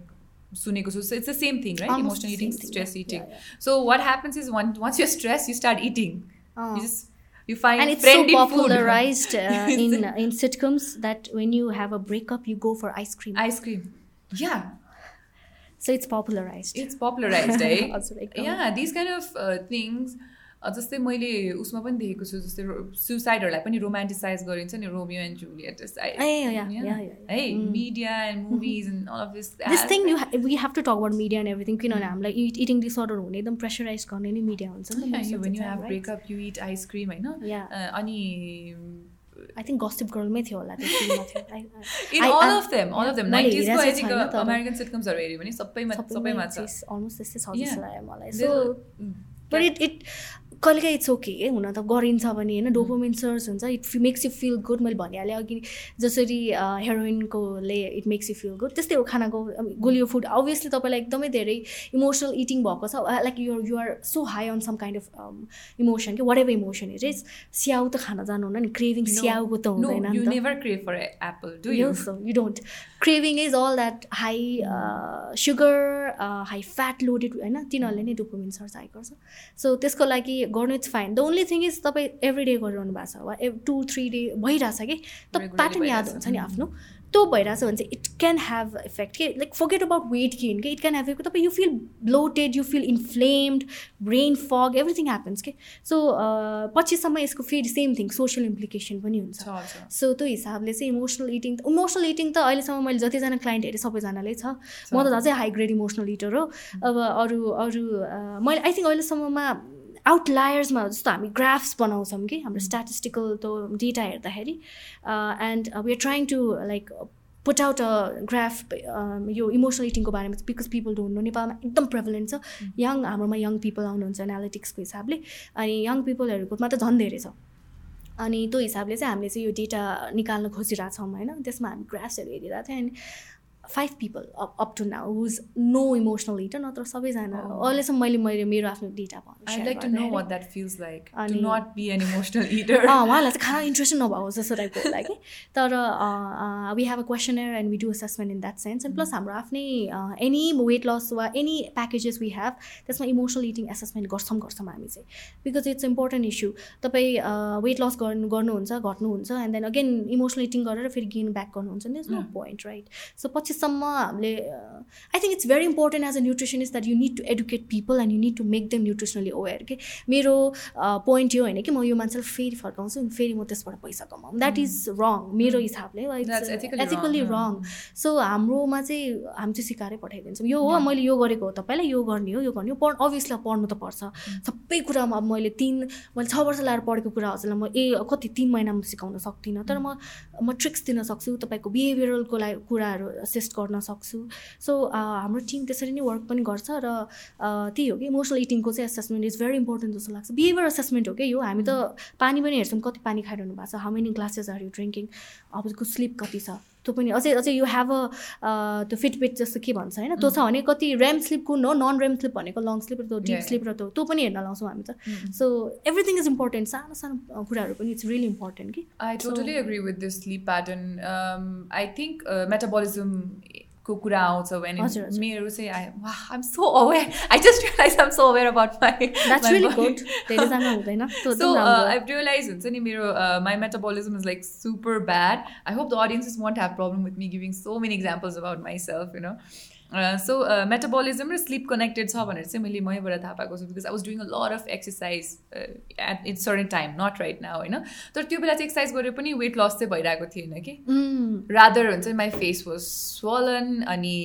सुनेको छु it's the same thing right Almost emotional the eating same thing, stress yeah, eating yeah, yeah. So what happens is one once you're stressed you start eating अँ। you just you find and it's so friend in food popularized uh, in in sitcoms that when you have a breakup you go for ice cream ice cream yeah so it's popularized it's popularized है हजुर, एकदम। yeah these kind of uh, things uh, जस्तै मैले उसमा पनि देखेको छु जस्तै सुसाइडहरूलाई पनि रोमान्टिसाइज गरिन्छ नि रोमियो एन्ड जुलियट. है. Media and movies and all of this thing you ha- we have to talk about media and everything किनभने हामीलाई इटिङ डिसअर्डर हुने एकदम प्रेसराइज गर्ने नै मिडिया हुन्छ नि you eat ice cream होइन? अनि I think Gossip Girlमै थियो होला त्यो फिल्ममा थियो I- I- in I- all I- of them all of them. मैले 90s को हेरेको I चाहिँ think छैन तर अमेरिकन सिटकम्सहरू हेऱ्यो भने सबैमा सबैमा छ अलमोस्ट त्यस्तै छ. जस्तो लाग्यो मलाई। सो. बट इट इट कहिलेकाहीँ इट्स ओके हुन त गरिन्छ भने होइन? डोपोमिन सर्च हुन्छ it makes you feel good मैले भनिहालेँ अघि। जसरी हेरोइनकोले it makes you feel good त्यस्तै हो खानाको गोलियो फुड अभियसली तपाईँलाई एकदमै धेरै इमोसनल इटिङ भएको छ like you're you're so high on some kind of emotion कि? Whatever emotion it is स्याउ त खान जानुहुन्न नि क्रेभिङ स्याउको त हुँदैन. Craving is all that high uh, sugar, uh, high fat loaded होइन? तिनीहरूले नै डोपोमिन सर्च हाई गर्छ। सो त्यसको लागि गर्नु it's fine the only thing is तपाईँ एभ्री डे गरिरहनु भएको छ वा टु थ्री डे भइरहेछ कि त प्याटर्न याद। हुन्छ नि आफ्नो। त्यो भइरहेछ भने चाहिँ इट क्यान ह्याभ इफेक्ट के like forget about weight gain के इट क्यान ह्याभ इफेक्ट तपाईँ you feel bloated you feel inflamed brain fog everything happens के। सो पछिसम्म यसको फेरि सेम थिङ सोसियल इम्प्लिकेसन पनि हुन्छ। सो त्यो हिसाबले चाहिँ इमोसनल इटिङ इमोसनल इटिङ त अहिलेसम्म मैले जतिजना क्लाइन्ट हेरेँ सबैजनाले छ। म त झन् हाई ग्रेड इमोसनल इटर हो। अब अरू अरू मैले आई थिङ्क अहिलेसम्ममा आउटलायर्समा जस्तो हामी ग्राफ्स बनाउँछौँ कि हाम्रो स्ट्याटिस्टिकल त्यो डेटा हेर्दाखेरि and we are trying to like put out a graph यो इमोसनल इटिङको बारेमा बिकज पिपल डोन्ट नो नेपालमा एकदम प्रेभलेन्ट छ। यङ हाम्रोमा यङ पिपल आउनुहुन्छ एनालिटिक्सको हिसाबले अनि यङ पिपलहरूकोमा त झन् धेरै छ। अनि त्यो हिसाबले चाहिँ हामीले चाहिँ यो डेटा निकाल्न खोजिरहेछौँ होइन? त्यसमा हामी ग्राफ्सहरू हेरिरहेको थियौँ अनि five people up to now who's no emotional eater नत्र सबैजना। अहिलेसम्म मैले मैले मेरो आफ्नो डेटा उहाँलाई चाहिँ खाना इन्ट्रेस्ट नभएको जस्तो टाइपको होला कि तर we have a questionnaire and we do assessment in that sense and plus हाम्रो आफ्नै एनी वेट लस वा एनी प्याकेजेस वी हेभ त्यसमा इमोसनल इटिङ एसेसमेन्ट गर्छौँ गर्छौँ हामी चाहिँ। बिकज इट्स इम्पोर्टेन्ट इस्यु तपाईँ वेट लस गर्नु गर्नुहुन्छ घट्नुहुन्छ and then again emotional eating गरेर फेरि गेन ब्याक गर्नुहुन्छ। नि नो पोइन्ट राइट सो पछि सकेसम्म हामीले I think it's very important as a nutritionist that you need to educate people and you need to make them nutritionally aware कि मेरो पोइन्ट यो होइन कि म यो मान्छेलाई फेरि फर्काउँछु फेरि म त्यसबाट पैसा कमाऊँ द्याट इज रङ मेरो हिसाबले एथिकली रङ सो हाम्रोमा चाहिँ हामी चाहिँ सिकाएरै पठाइदिन्छौँ। यो हो मैले यो गरेको हो तपाईँलाई यो गर्ने हो यो गर्ने हो। पढ अभियसली पढ्नु त पर्छ। सबै कुरामा अब मैले तिन मैले छ वर्ष लगाएर पढेको कुरा हजुरलाई म ए कति तिन महिनामा सिकाउन सक्दिनँ। तर म म ट्रिक्स दिन सक्छु तपाईँको बिहेभियरलको लागि कुराहरू एडजस्ट गर्न सक्छु। सो हाम्रो टिम त्यसरी नै वर्क पनि गर्छ र त्यही हो कि इमोसनल इटिङको चाहिँ एसेसमेन्ट इज भेरी इम्पोर्टेन्ट जस्तो लाग्छ। बिहेभियर एसेसमेन्ट हो कि यो? हामी त पानी पनि हेर्छौँ कति पानी खाइरहनु भएको छ how many glasses are you drinking अब स्लिप कति छ? त्यो पनि अझै अझै यु हेभ अ त्यो फिटबिट जस्तो के भन्छ होइन? त्यो छ भने कति रेम स्लिप कुन हो? नन रेम स्लिप भनेको लङ स्लिप र त्यो डिप स्लिप र त्यो त्यो पनि हेर्न लाउँछौँ हामी त। सो एभ्रिथिङ इज इम्पोर्टेन्ट सानो सानो कुराहरू पनि इट्स रियली इम्पोर्टेन्ट कि? I totally agree with this sleep pattern I think metabolism को कुरा आउँछ भने मेरो चाहिँ I I'm so aware I just realise I'm so aware about my so I realise हुन्छ नि मेरो my metabolism is like super bad I hope the audience is won't have problem with me giving so many examples about myself you know so metabolism र स्लिप कनेक्टेड छ भनेर चाहिँ मैले मैबाट थाहा पाएको छु because I was doing a lot of exercise at it's certain time not right now होइन तर त्यो बेला चाहिँ एक्सर्साइज गरेर पनि वेट लस चाहिँ भइरहेको थिएन कि रादर हुन्छ माई फेस वाज स्वलन अनि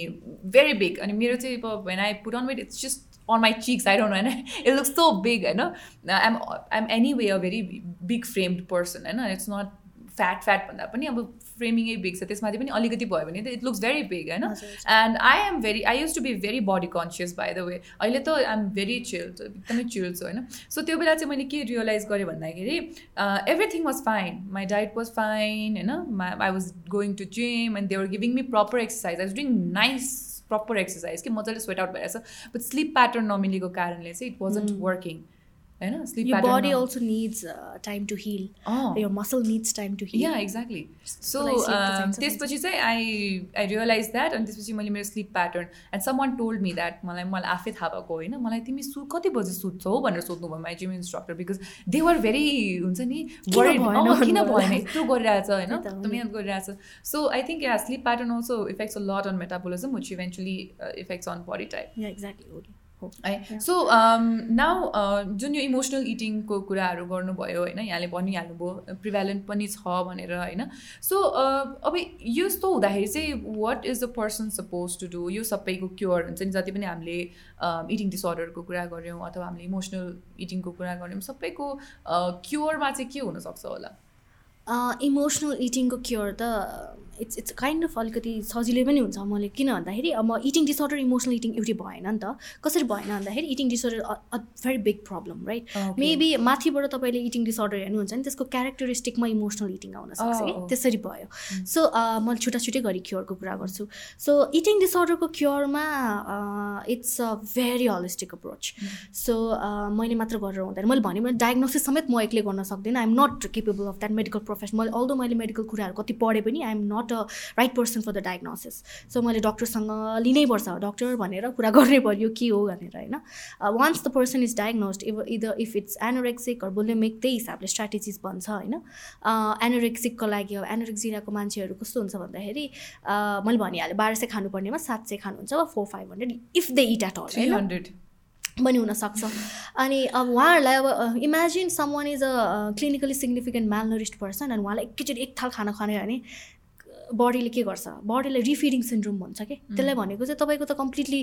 भेरी बिग अनि मेरो चाहिँ अब when I put on weight it's just on my cheeks I don't होइन इट लुक्स सो बिग होइन I'm I'm anyway a very big framed person होइन इट्स नट फ्याट फ्याट भन्दा पनि अब फ्रेमिङै बिग छ त्यसमाथि पनि अलिकति भयो भने त इट लुक्स भेरी बिग होइन? And I am very I used to be very body conscious by the way अहिले त आइ एम भेरी चिल एकदमै चिल छु होइन? सो त्यो बेला चाहिँ मैले के रियलाइज गरेँ भन्दाखेरि everything was fine my diet was fine होइन? I was going to gym and they were giving me proper exercise I was doing nice proper exercise कि मजाले स्वेट आउट भइरहेछ। बट स्लिप प्याटर्न नमिलेको कारणले चाहिँ इट वाजन्ट वर्किङ होइन sleep body also needs time to heal यो muscle needs time to heal yeah exactly so त्यसपछि चाहिँ आई आई रियलाइज द्याट अनि त्यसपछि मैले मेरो sleep pattern and someone told me that मलाई मलाई आफै थाहा भएको होइन मलाई तिमी सु कति बजी सुत्छौ भनेर सोध्नुभयो my gym instructor because they were very हुन्छ नि किन भएन यत्रो गरिरहेछ होइन एकदम मिहिनेत गरिरहेछ so I think yeah sleep pattern also affects a lot on metabolism which eventually affects on body type exactly है। सो नाउ जुन यो इमोसनल इटिङको कुराहरू गर्नुभयो होइन यहाँले भनिहाल्नुभयो प्रिभ्यालेन्ट पनि छ भनेर होइन। सो अब यस्तो हुँदाखेरि चाहिँ what is the person suppose to do यो सबैको क्योर हुन्छ नि। जति पनि हामीले इटिङ डिसअर्डरको कुरा गऱ्यौँ अथवा हामीले इमोसनल इटिङको कुरा गऱ्यौँ सबैको क्योरमा चाहिँ के हुनसक्छ होला? इमोसनल इटिङको क्योर त इट्स इट्स काइन्ड अफ अलिकति सजिलै पनि हुन्छ मैले किन भन्दाखेरि अब इटिङ डिसअर्डर इमोसनल इटिङ एउटै भएन नि त। कसरी भएन भन्दाखेरि eating disorder a very big problem right maybe माथिबाट तपाईँले इटिङ डिसअर्डर हेर्नुहुन्छ भने त्यसको क्यारेक्टरिस्टिकमा इमोसनल इटिङ आउन सक्छ कि। Oh, त्यसरी भयो। सो मैले छुट्टा छुट्टै गरी क्योरको कुरा गर्छु। सो इटिङ डिसअर्डरको क्योरमा it's a very holistic approach so मैले मात्र गरेर हुँदैन। मैले भने डायग्नोसिस समेत म एक्लै गर्न सक्दिनँ। I'm not capable of that medical profession मैले अल्दो मैले मेडिकल कुराहरू कति पढेँ पनि I'm not not a right person for the diagnosis so मैले डक्टरसँग लिनैपर्छ डक्टर भनेर कुरा गर्नै पऱ्यो के हो? भनेर होइन? Once the person is diagnosed even either if it's anorexic bulimic त्यही हिसाबले स्ट्राटेजिज भन्छ होइन? एनोरेक्सिकको लागि अब एनोरेक्सियाको मान्छेहरू कस्तो हुन्छ भन्दाखेरि मैले भनिहालेँ बाह्र सय खानुपर्नेमा सात सय खानुहुन्छ वा four five hundred if they eat at all hundred. पनि हुनसक्छ। अनि अब उहाँहरूलाई अब imagine someone is a clinically significant malnourished person अनि उहाँलाई एकैचोटि एक थाल खाना खाने भने बडीले के गर्छ? बडीलाई रिफिडिङ सिन्ड्रोम भन्छ कि? त्यसलाई भनेको चाहिँ तपाईँको त कम्प्लिटली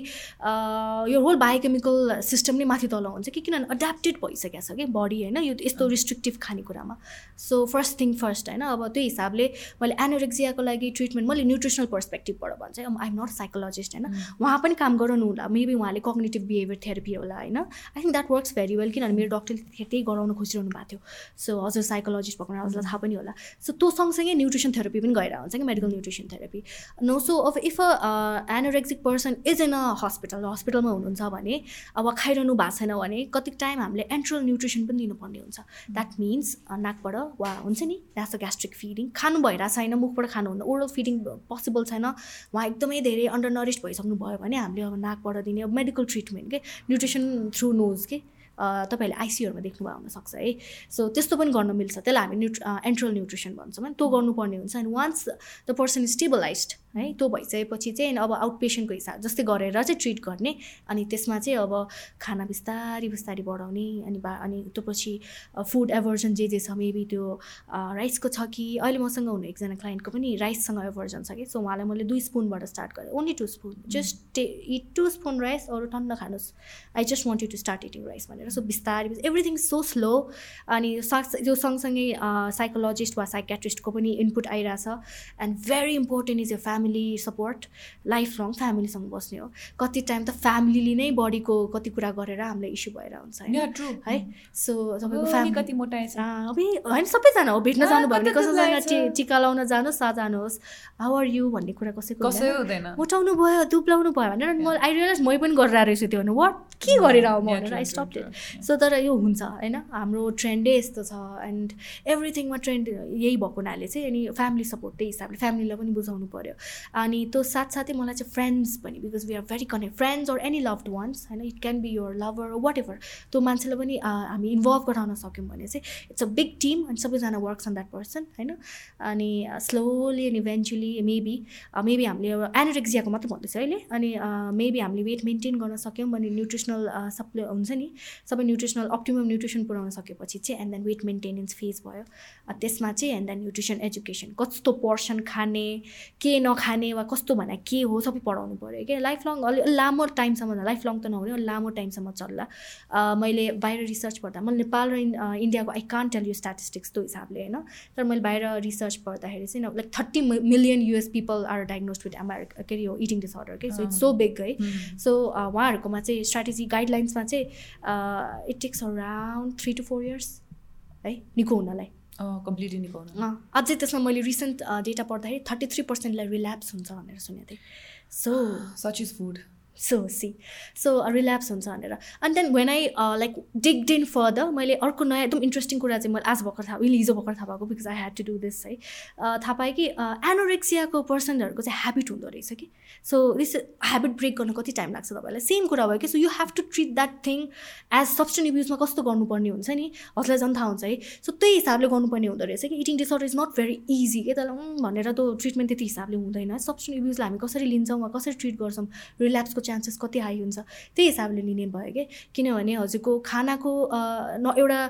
यो होल बायोकेमिकल सिस्टम नै माथि तल हुन्छ कि? किनभने एड्याप्टेड भइसकेको छ कि? बडी होइन यो यस्तो रिस्ट्रिक्टिभ खानेकुरामा। सो फर्स्ट थिङ फर्स्ट होइन अब त्यो हिसाबले मैले एनोरेक्जियाको लागि ट्रिटमेन्ट मैले न्युट्रिसनल पर्सपेक्टिभबाट भन्छ आई एम नट साइकोलोजिस्ट होइन। उहाँ पनि काम गराउनु होला। मेबी उहाँले कग्नेटिभ बिहेभियर थेरापी होला होइन। I think that works very well किनभने मेरो डक्टरले त्यही गराउनु खोजिरहनु भएको थियो। सो हजुर साइकोलोजिस्ट भएको हजुरलाई थाहा पनि होला। सो त्यो सँगसँगै न्युट्रिसन थेरापी पनि गएर हुन्छ कि? Nutrition therapy. No, so if, if a uh, anorexic person is in a hospital, हस्पिटलमा हुनुहुन्छ भने अब खाइरहनु भएको छैन भने कति टाइम हामीले एन्ट्रल न्युट्रिसन पनि दिनुपर्ने हुन्छ। द्याट मिन्स नाकबाट वा हुन्छ नि द्याट्स अ ग्यास्ट्रिक फिडिङ खानु भइरहेको छैन मुखबाट खानुहुन्न। ओरल फिडिङ पोसिबल छैन। उहाँ एकदमै धेरै अन्डर नरिस्ट भइसक्नु भयो भने हामीले अब नाकबाट दिने अब मेडिकल ट्रिटमेन्ट के? न्युट्रिसन थ्रु नोज के? तपाईँहरूले आइसियुहरूमा देख्नुभयो हुनसक्छ है? सो त्यस्तो पनि गर्न मिल्छ। त्यसलाई हामी न्युट्र एन्ट्रल न्युट्रिसन भन्छौँ होइन त्यो गर्नुपर्ने हुन्छ। And once the person is stabilise है? त्यो भइसकेपछि चाहिँ अब आउट पेसेन्टको हिसाब जस्तै गरेर चाहिँ ट्रिट गर्ने अनि त्यसमा चाहिँ अब खाना बिस्तारी बिस्तारी बढाउने अनि बा अनि त्यो पछि फुड एभर्जन जे जे छ मेबी त्यो राइसको छ कि अहिले मसँग हुने एकजना क्लाइन्टको पनि राइससँग एभर्जन छ कि? सो उहाँलाई मैले दुई स्पुनबाट स्टार्ट गरेँ। Only two spoon just take it two spoon rice अरू टन्न खानुहोस्। I just want you to start eating rice भनेर। सो बिस्तारै एभ्रिथिङ सो स्लो अनि साग त्यो सँगसँगै साइकोलोजिस्ट वा साइकेट्रिस्टको पनि इनपुट आइरहेछ. And very important is your family support life long फ्यामिलीसँग बस्ने हो। कति टाइम त फ्यामिलीले नै बडीको कति कुरा गरेर हामीलाई इस्यु भएर हुन्छ है? सो तपाईँको फ्यामिली कति मोटाइ अब होइन सबैजना हो। भेट्न जानुभयो भने कसैसँग टिका लाउन जानुहोस् सा जानुहोस् हाउ आर यु भन्ने कुरा कसैको हुँदैन। मोटाउनु भयो दुब्लाउनु भयो भनेर म आई रियलाइज मै पनि गरेर रहेछु त्यो भने वाट के गरेर म भनेर आई स्टप सो तर यो हुन्छ होइन? हाम्रो ट्रेन्डै यस्तो छ एन्ड एभ्रिथिङमा ट्रेन्ड यही भएको हुनाले चाहिँ अनि फ्यामिली सपोर्ट त्यही हिसाबले फ्यामिलीलाई पनि बुझाउनु पऱ्यो अनि त्यो साथसाथै मलाई चाहिँ फ्रेन्ड्स पनि because we are very connect friends or any loved ones होइन? It can be your lover whatever त्यो मान्छेलाई पनि हामी इन्भल्भ गराउन सक्यौँ भने चाहिँ इट्स अ बिग टिम अनि सबैजना वर्क्स अन द्याट पर्सन होइन? अनि slowly and eventually maybe maybe हामीले एनोरेक्जियाको मात्रै भन्दैछ अहिले। अनि मेबी हामीले वेट मेन्टेन गर्न सक्यौँ भने न्युट्रिसनल सप्ले हुन्छ नि। सबै न्युट्रिसनल अप्टिमम न्युट्रिसन पुऱ्याउन सकेपछि चाहिँ and then weight maintenance phase भयो। त्यसमा चाहिँ एन्ड देन न्युट्रिसन एजुकेसन कस्तो पर्सन खाने के नखा खाने वा कस्तो भने के हो सबै पढाउनु पऱ्यो क्या लाइफ लङ अलि लामो टाइमसम्म लाइफ लङ त नहुने लामो टाइमसम्म चल्ला। मैले बाहिर रिसर्च पढ्दा मैले नेपाल र इन्डियाको आई कान टेल यु स्ट्याटिस्टिक्स त्यो हिसाबले होइन? तर मैले बाहिर रिसर्च पढ्दाखेरि चाहिँ like thirty million US people are diagnose with America के अरे यो इटिङ डिसअर्डर के सो इट्स सो बिग है सो उहाँहरूकोमा चाहिँ स्ट्राटेजी गाइडलाइन्समा चाहिँ it takes around three to four years है निको हुनलाई कम्प्लिटली निकाउनु। अझै त्यसमा मैले रिसेन्ट डेटा पढ्दाखेरि थर्टी थ्री पर्सेन्टलाई रिल्याप्स हुन्छ भनेर सुनेको थिएँ। So such is food so see so relapse हुन्छ भनेर. अनि then when I like dig in further मैले अर्को नयाँ एकदम इन्ट्रेस्टिङ कुरा चाहिँ मैले आज भर्खर थाहा अहिले हिजो भर्खर थाहा भएको because I had to do this है। थाहा पाएँ कि एनोरेक्सियाको पर्सनहरूको चाहिँ ह्याबिट हुँदो रहेछ कि। सो दिस ह्याबिट ब्रेक गर्नु कति टाइम लाग्छ तपाईँलाई? सेम कुरा भयो कि so you have to treat that thing as substance युजमा कस्तो गर्नुपर्ने हुन्छ नि? हजुरलाई झन् थाहा हुन्छ है। सो त्यही हिसाबले गर्नुपर्ने हुँदो रहेछ कि। Eating disorder is not very easy के त्यसलाई भनेर त्यो ट्रिटमेन्ट त्यति हिसाबले हुँदैन। सब्सटेन युजलाई हामी कसरी लिन्छौँ वा कसरी ट्रिट गर्छौँ? रिल्याप्सको चान्सेस कति हाई हुन्छ त्यही हिसाबले लिने भयो कि? किनभने हजुरको खानाको न एउटा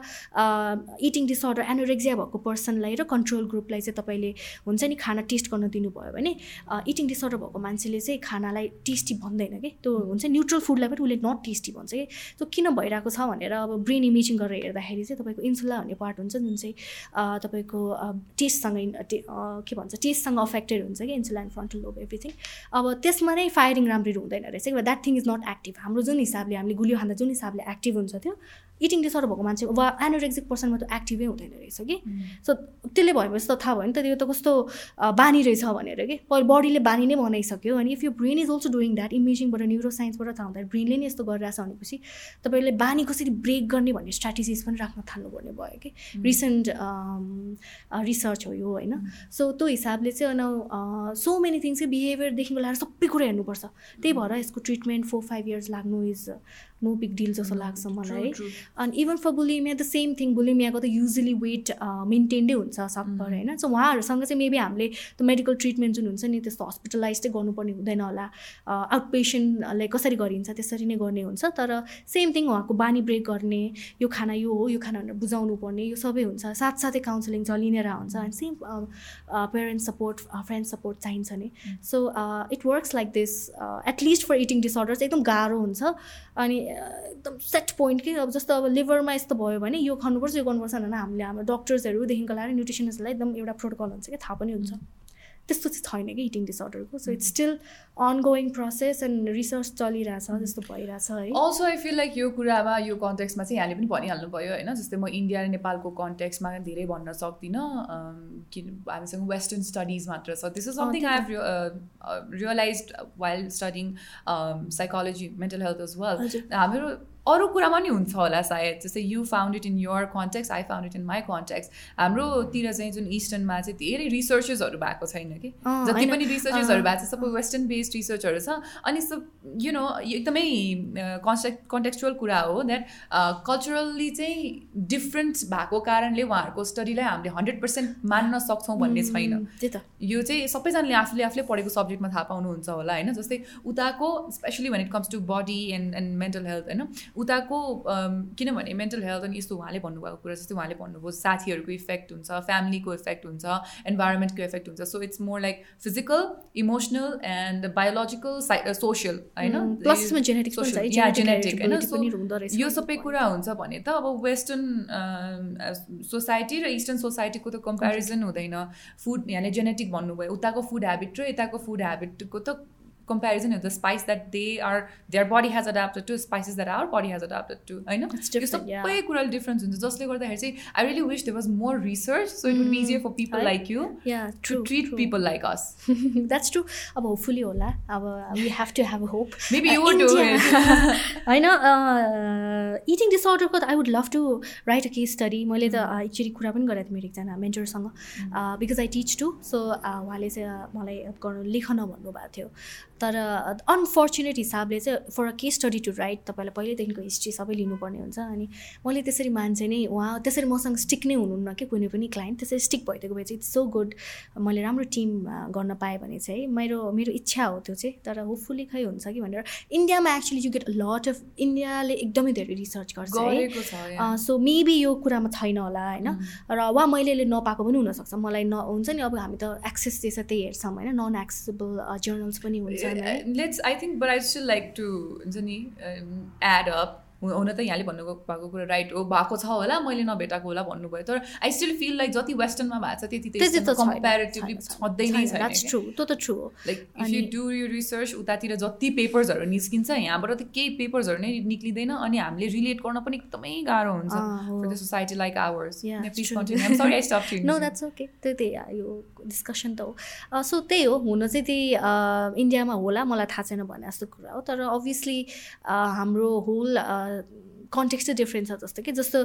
इटिङ डिसअर्डर एनोरेक्जिया भएको पर्सनलाई र कन्ट्रोल ग्रुपलाई चाहिँ तपाईँले हुन्छ नि खाना टेस्ट गर्न दिनुभयो भने इटिङ डिसअर्डर भएको मान्छेले चाहिँ खानालाई टेस्टी भन्दैन कि? त्यो हुन्छ न्युट्रल फुडलाई पनि उसले नट टेस्टी भन्छ कि? त्यो किन भइरहेको छ भनेर अब ब्रेन इमेजिङ गरेर हेर्दाखेरि चाहिँ तपाईँको इन्सुला भन्ने पार्ट हुन्छ जुन चाहिँ तपाईँको टेस्टसँग के भन्छ टेस्टसँग अफेक्टेड हुन्छ कि? Insula and frontal lobe everything अब त्यसमा नै फायरिङ राम्ररी हुँदैन रहेछ। कि that thing is not active हाम्रो जुन हिसाबले हामीले गुलियो खाँदा जुन हिसाबले एक्टिभ हुन्छ त्यो इटिङ डिसअर्डर भएको मान्छे वा एनोरेक्जिक पर्सनमा त एक्टिभै हुँदैन रहेछ कि। सो त्यसले भएपछि त थाहा भयो नि त त्यो त कस्तो बानी रहेछ भनेर कि। बडीले बानी नै बनाइसक्यो अनि if you brain is also doing that इमेजिङबाट न्युरो साइन्सबाट थाहा हुँदा ब्रेनले नै यस्तो गरिरहेछ भनेपछि तपाईँले बानी कसरी ब्रेक गर्ने भन्ने स्ट्राटेजिज पनि राख्न थाल्नुपर्ने भयो कि। रिसेन्ट रिसर्च हो यो होइन। सो त्यो हिसाबले चाहिँ सो मेनी थिङ्स बिहेभियरदेखिको लगाएर सबै कुरा हेर्नुपर्छ। त्यही भएर यसको ट्रिटमेन्ट फोर फाइभ इयर्स लाग्नु इज नो बिग डिल जस्तो लाग्छ मलाई अनि even for bulimia the same thing बुलिमियाको त युजली वेट मेन्टेन्डै हुन्छ सबभर होइन। सो उहाँहरूसँग चाहिँ मेबी हामीले त्यो मेडिकल ट्रिटमेन्ट जुन हुन्छ नि त्यस्तो हस्पिटलाइजै गर्नुपर्ने हुँदैन होला। आउट पेसेन्टलाई कसरी गरिन्छ त्यसरी नै गर्ने हुन्छ। तर सेम थिङ उहाँको बानी ब्रेक गर्ने यो खाना यो हो यो खाना भनेर बुझाउनु पर्ने यो सबै हुन्छ। साथसाथै काउन्सिलिङ चलिनेर हुन्छ। अनि same parents support friend support चाहिन्छ नि। So it works like this at least for eating disorders एकदम गाह्रो हुन्छ। अनि एकदम सेट पोइन्ट कि अब जस्तो अब लिभरमा यस्तो भयो भने यो खानुपर्छ यो गर्नुपर्छ भनेर हामीले हाम्रो डक्टर्सहरूदेखिको लगाएर न्युट्रिसनिस्टलाई एकदम एउटा प्रोटोकल हुन्छ कि थाहा पनि हुन्छ। त्यस्तो चाहिँ छैन कि eating डिसअर्डरको so it's still ongoing process and research चलिरहेछ जस्तो भइरहेछ है। अल्सो आई फिल लाइक यो कुरामा यो कन्टेक्समा चाहिँ यहाँले पनि भनिहाल्नु भयो होइन जस्तै म इन्डिया र नेपालको कन्टेक्समा धेरै भन्न सक्दिनँ कि हामीसँग वेस्टर्न स्टडिज मात्र छ। This is something I have realise while studying psychology mental health is well हाम्रो अरू कुरामा नि हुन्छ होला सायद। जस्तै you found it in your contexts I found it in my contexts हाम्रोतिर चाहिँ जुन इस्टर्नमा चाहिँ धेरै रिसर्चेसहरू भएको छैन कि? जति पनि रिसर्चेसहरू भएको छ सबै वेस्टर्न बेस्ड रिसर्चहरू छ। अनि सब यु नो एकदमै कन्सेक्ट कन्टेक्चुअल कुरा हो द्याट कल्चरल्ली चाहिँ डिफ्रेन्ट भएको कारणले उहाँहरूको स्टडीलाई हामीले हन्ड्रेड पर्सेन्ट मान्न सक्छौँ भन्ने छैन। यो चाहिँ सबैजनाले आफूले आफूले पढेको सब्जेक्टमा थाहा पाउनुहुन्छ होला होइन? जस्तै उताको specially when it comes to body and and mental health होइन? उताको किनभने मेन्टल हेल्थ अनि यस्तो उहाँले भन्नुभएको कुरा जस्तै उहाँले भन्नुभयो साथीहरूको इफेक्ट हुन्छ फ्यामिलीको इफेक्ट हुन्छ इन्भाइरोमेन्टको इफेक्ट हुन्छ। So it's more like physical emotional and biological psycho social होइन? जेनेटिक होइन? यो सबै कुरा हुन्छ भने त अब वेस्टर्न सोसाइटी र इस्टर्न सोसाइटीको त कम्पेरिजन हुँदैन। फुड यहाँले जेनेटिक भन्नुभयो उताको फुड हेबिट र यताको फुड हेबिटको त comparison of the spice that they are their body has adapted to spices that our body has adapted to होइन यो सबै कुराले डिफ्रेन्स हुन्छ जसले गर्दाखेरि चाहिँ I really wish there was more research so it would easier for people like you to treat people like us that's true अब होपफुली होला अब we have to have hope maybe you do होइन इटिङ डिसअर्डरको त I would love to write a case study मैले त एक्चुली कुरा पनि गरेको थिएँ मेरो एकजना मेन्टरसँग because I teach to so उहाँले चाहिँ मलाई गर्नु लेख भन्नुभएको थियो तर अनफर्चुनेट हिसाबले चाहिँ for a case study to write तपाईँलाई पहिल्यैदेखिको हिस्ट्री सबै लिनुपर्ने हुन्छ। अनि मैले त्यसरी मान्छे नै उहाँ त्यसरी मसँग स्टिक नै हुनुहुन्न कि कुनै पनि क्लाइन्ट त्यसरी स्टिक भइदिएको भए चाहिँ इट्स सो गुड मैले राम्रो टिम गर्न पाएँ भने चाहिँ मेरो मेरो इच्छा हो त्यो चाहिँ। तर होपफुल्ली खै हुन्छ कि भनेर इन्डियामा actually you get lot of इन्डियाले एकदमै धेरै रिसर्च गर्छ है। सो मेबी यो कुरामा छैन होला होइन? र वा मैले नपाएको पनि हुनसक्छ। मलाई न हुन्छ नि अब हामी त एक्सेस दिएछ त्यही हेर्छौँ होइन? नन एक्सेसेबल जर्नल्स पनि हुन्छ। Uh, let's. I think, but I still like to Zani, um, add up हुन त यहाँले भन्नु भएको कुरा राइट हो। भएको छ होला मैले नभेटाएको होला भन्नुभयो। तर आई स्टिल फिल लाइक जति वेस्टर्नमा भएको छ त्यति कम्पेरिटिभली छँदै नै छ like if you do you research उतातिर जति पेपर्सहरू निस्किन्छ यहाँबाट त केही पेपर्सहरू नै निक्लिँदैन अनि हामीले रिलेट गर्न पनि एकदमै गाह्रो हुन्छ for the society like ours no that's okay त्यो त्यही यो डिस्कसन त हो। सो त्यही हो हुन चाहिँ त्यही इन्डियामा होला मलाई थाहा छैन भने जस्तो कुरा हो। तर अभियसली हाम्रो होल uh, कन्टेक्स्ट चाहिँ डिफ्रेन्ट छ जस्तो कि जस्तो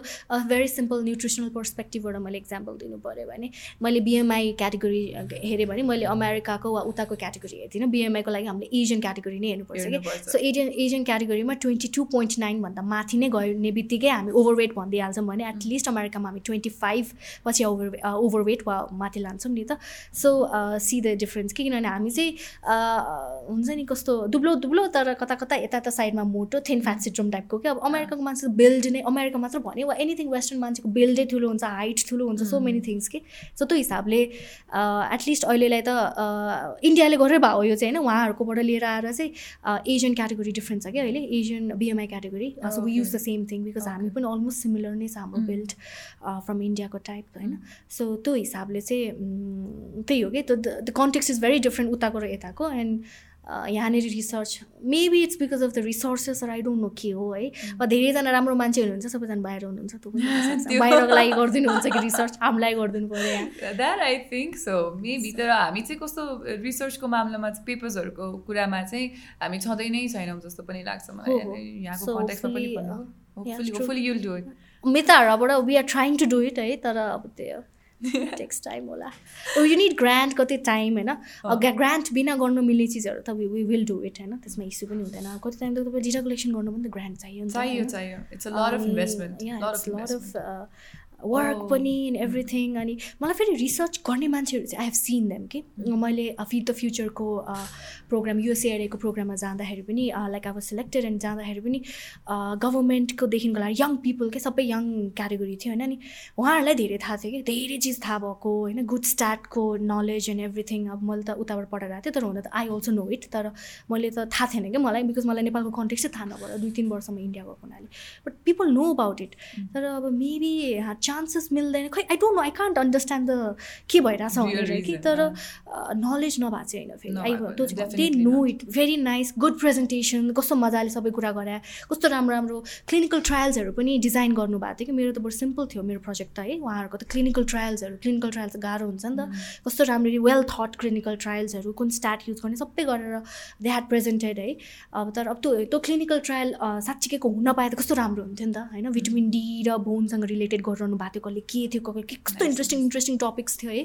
भेरी सिम्पल न्युट्रिसनल पर्सपेक्टिभबाट मैले इक्जाम्पल दिनु पऱ्यो भने मैले बिएमआई क्याटेगोरी हेरेँ भने मैले अमेरिकाको वा उताको क्याटेगोरी हेर्दिनँ। बिएमआईको लागि हामीले एजियन क्याटेगोरी नै हेर्नुपर्छ कि। सो एजियन एजियन क्याटेगोरीमा ट्वेन्टी टू पोइन्ट नाइनभन्दा माथि नै गउने बित्तिकै हामी ओभरवेट भनिदिइहाल्छौँ भने एटलिस्ट अमेरिकामा हामी ट्वेन्टी फाइभ पछि ओभर ओभरवेट वा माथि लान्छौँ नि त। सो सी द डिफ्रेन्स कि किनभने हामी चाहिँ हुन्छ नि कस्तो दुब्लो दुब्लो तर कता कता यता यता साइडमा मोटो थिन फ्याट सिड्रोम टाइपको क्या? अब अमेरिकाको मान्छेको बिल्ड नै अमेरिका मात्र भन्यो वा एनिथिङ वेस्टर्न मान्छेको बिल्डै ठुलो हुन्छ हाइट ठुलो हुन्छ सो मेनी थिङ्स कि। सो त्यो हिसाबले एटलिस्ट अहिलेलाई त इन्डियाले गरेर भयो यो चाहिँ होइन उहाँहरूकोबाट लिएर आएर चाहिँ एजियन क्याटेगोरी डिफ्रेन्ट छ क्या अहिले Asian BMI category so we use the same thing because हामी पनि अलमोस्ट सिमिलर नै छ हाम्रो बिल्ड फ्रम इन्डियाको टाइप होइन। सो त्यो हिसाबले चाहिँ त्यही हो कि the context is very different उताको र यताको। एन्ड यहाँनिर research maybe it's because of the resources I don't know के हो है। वा धेरैजना राम्रो मान्छे हुनुहुन्छ सबैजना बाहिर हुनुहुन्छ त्यो। बाहिरको लागि गरिदिनुहुन्छ कि रिसर्च हामीलाई गरिदिनु पऱ्यो that I think so maybe तर हामी चाहिँ कस्तो रिसर्चको मामलामा चाहिँ पेपर्सहरूको कुरामा चाहिँ हामी छँदै नै छैनौँ जस्तो पनि लाग्छ मलाई। यहाँको कन्ट्याक्समा पनि मिताहरूबाट we are trying to do it है तर अब त्यो टेक्स टाइम होला यु निड ग्रान्ट कति टाइम होइन ग्रान्ट बिना गर्नु मिल्ने चिजहरू त वी विल डु इट होइन त्यसमा इस्यु पनि हुँदैन। कति टाइम त तपाईँ डिटा कलेक्सन गर्नु पनि त ग्रान्ट चाहियो वर्क पनि इन एभ्रिथिङ अनि मलाई फेरि रिसर्च गर्ने मान्छेहरू चाहिँ आई हेभ सिन देम कि मैले फिड द फ्युचरको प्रोग्राम युएसएआरएको प्रोग्राममा जाँदाखेरि पनि लाइक अब सिलेक्टेड एन्ड जाँदाखेरि पनि गभर्मेन्टको देखिको लागि यङ पिपल के सबै यङ क्याटेगोरी थियो होइन? अनि उहाँहरूलाई धेरै थाहा थियो कि? धेरै चिज थाहा भएको होइन? गुड स्टार्टको नलेज एन्ड एभ्रिथिङ अब मैले त उताबाट पढाएर आएको थिएँ तर हुन त आई अल्सो नो इट तर मैले त थाहा थिएन कि? मलाई बिकज मलाई नेपालको कन्टेक्स्ट चाहिँ थाहा नभएर दुई तिन वर्षमा इन्डिया गएको हुनाले। But people know about it तर अब मेबी चान्सेस मिल्दैन। खै I don't know I can't understand the के भइरहेछ भनेर कि तर नलेज नभएको चाहिँ होइन फेरि। I they know it very nice good presentation कस्तो मजाले सबै कुरा गराए कस्तो राम्रो राम्रो क्लिनिकल ट्रायल्सहरू पनि डिजाइन गर्नुभएको थियो कि? मेरो त बरु सिम्पल थियो मेरो प्रोजेक्ट त है। उहाँहरूको त क्लिनिकल ट्रायल्सहरू क्लिनिकल ट्रायल्स गाह्रो हुन्छ नि त। कस्तो राम्ररी वेल थट क्लिनिकल ट्रायल्सहरू कुन स्टार्ट युज गर्ने सबै गरेर दे ह्याड प्रेजेन्टेड है। अब तर अब त्यो त्यो क्लिनिकल ट्रायल साँच्चीको हुन पाए त कस्तो राम्रो हुन्थ्यो नि त होइन? भिटामिन डी र बोनसँग रिलेटेड गरिरहनु भएको थियो कसले के थियो के कस्तो इन्ट्रेस्टिङ इन्ट्रेस्टिङ टपिक्स थियो है।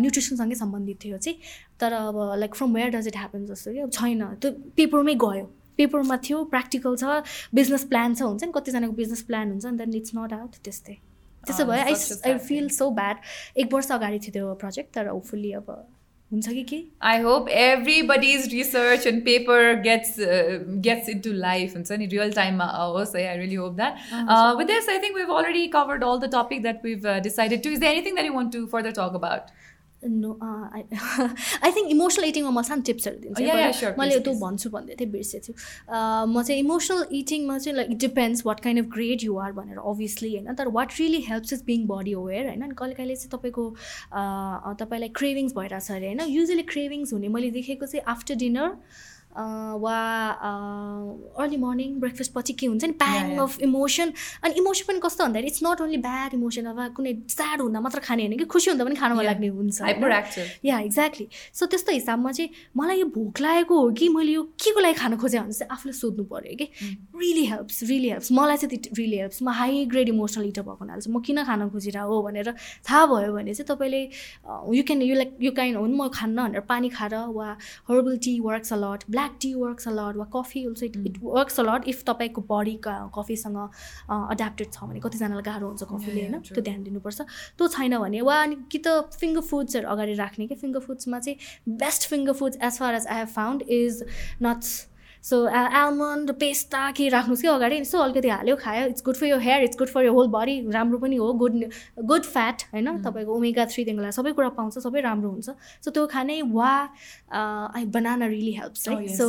न्युट्रिसनसँगै सम्बन्धित थियो चाहिँ। तर अब like from where does it happen जस्तो कि अब छैन। त्यो पेपरमै गयो। पेपरमा थियो प्र्याक्टिकल छ बिजनेस प्लान छ हुन्छ नि कतिजनाको बिजनेस प्लान हुन्छ नि देन इट्स नट आउट त्यस्तै। त्यसो भए I I feel so bad एक वर्ष अगाडि थियो त्यो प्रोजेक्ट तर होपफुल्ली अब हुन्छ कि के I hope everybody's research and paper gets gets into life हुन्छ नि रियल टाइममा आओस् है I really hope that with this I think we've already covered all the topic that we've decided to is the anything that you want to further talk about no I think emotional इटिङमा म सानो टिप्सहरू दिन्छु मैले त्यो भन्छु भन्दै थिएँ बिर्सेछु। म चाहिँ इमोसनल इटिङमा चाहिँ like depends what kind of grade you're भनेर अभियसली होइन? तर what really helps is being body aware होइन? अनि कहिले कहिले चाहिँ तपाईँको तपाईँलाई क्रेभिङ्स भइरहेछ अरे होइन? युजली क्रेभिङ्स हुने मैले देखेको चाहिँ आफ्टर डिनर वा अर्ली मर्निङ ब्रेकफास्ट पछि के हुन्छ नि? प्याङ अफ इमोसन अनि इमोसन पनि कस्तो भन्दाखेरि it's not only bad emotion अब कुनै स्याड हुँदा मात्र खाने होइन कि? खुसी हुँदा पनि खानु मन लाग्ने हुन्छ या एक्ज्याक्टली सो त्यस्तो हिसाबमा चाहिँ मलाई यो भोक लागेको हो कि मैले यो के को लागि खानु खोजेँ भने चाहिँ आफूले सोध्नु पऱ्यो कि? रियली हेल्प्स रियली हेल्प्स मलाई चाहिँ त्यो रियली हेल्प्स म हाई ग्रेड इमोसनल इटर भएको हुनाले चाहिँ म किन खान खोजिरहेको हो भनेर थाहा भयो भने चाहिँ तपाईँले यु क्यान यु लाइक यो काइन्ड हो नि म खान्न भनेर पानी खाएर वा herbal tea works a lot black black tea works a lot वा coffee also it it works a lot if तपाईँको बडी कफीसँग एड्याप्टेड छ भने कतिजनालाई गाह्रो हुन्छ कफीले होइन त्यो ध्यान दिनुपर्छ। त्यो छैन भने वा अनि कि त फिङ्गर फुड्सहरू अगाडि राख्ने कि? फिङ्गर फुड्समा चाहिँ best finger foods as far as I have found is nuts so almond pista के राख्नुहोस् कि अगाडि। यसो अलिकति हाल्यो खायो। It's good for your hair it's good for your whole body राम्रो पनि हो। गुड गुड फ्याट होइन? तपाईँको ओमेगा थ्रीदेखिको लागि सबै कुरा पाउँछ सबै राम्रो हुन्छ। सो त्यो खाने वा आई बनाना रियली हेल्प्स है सो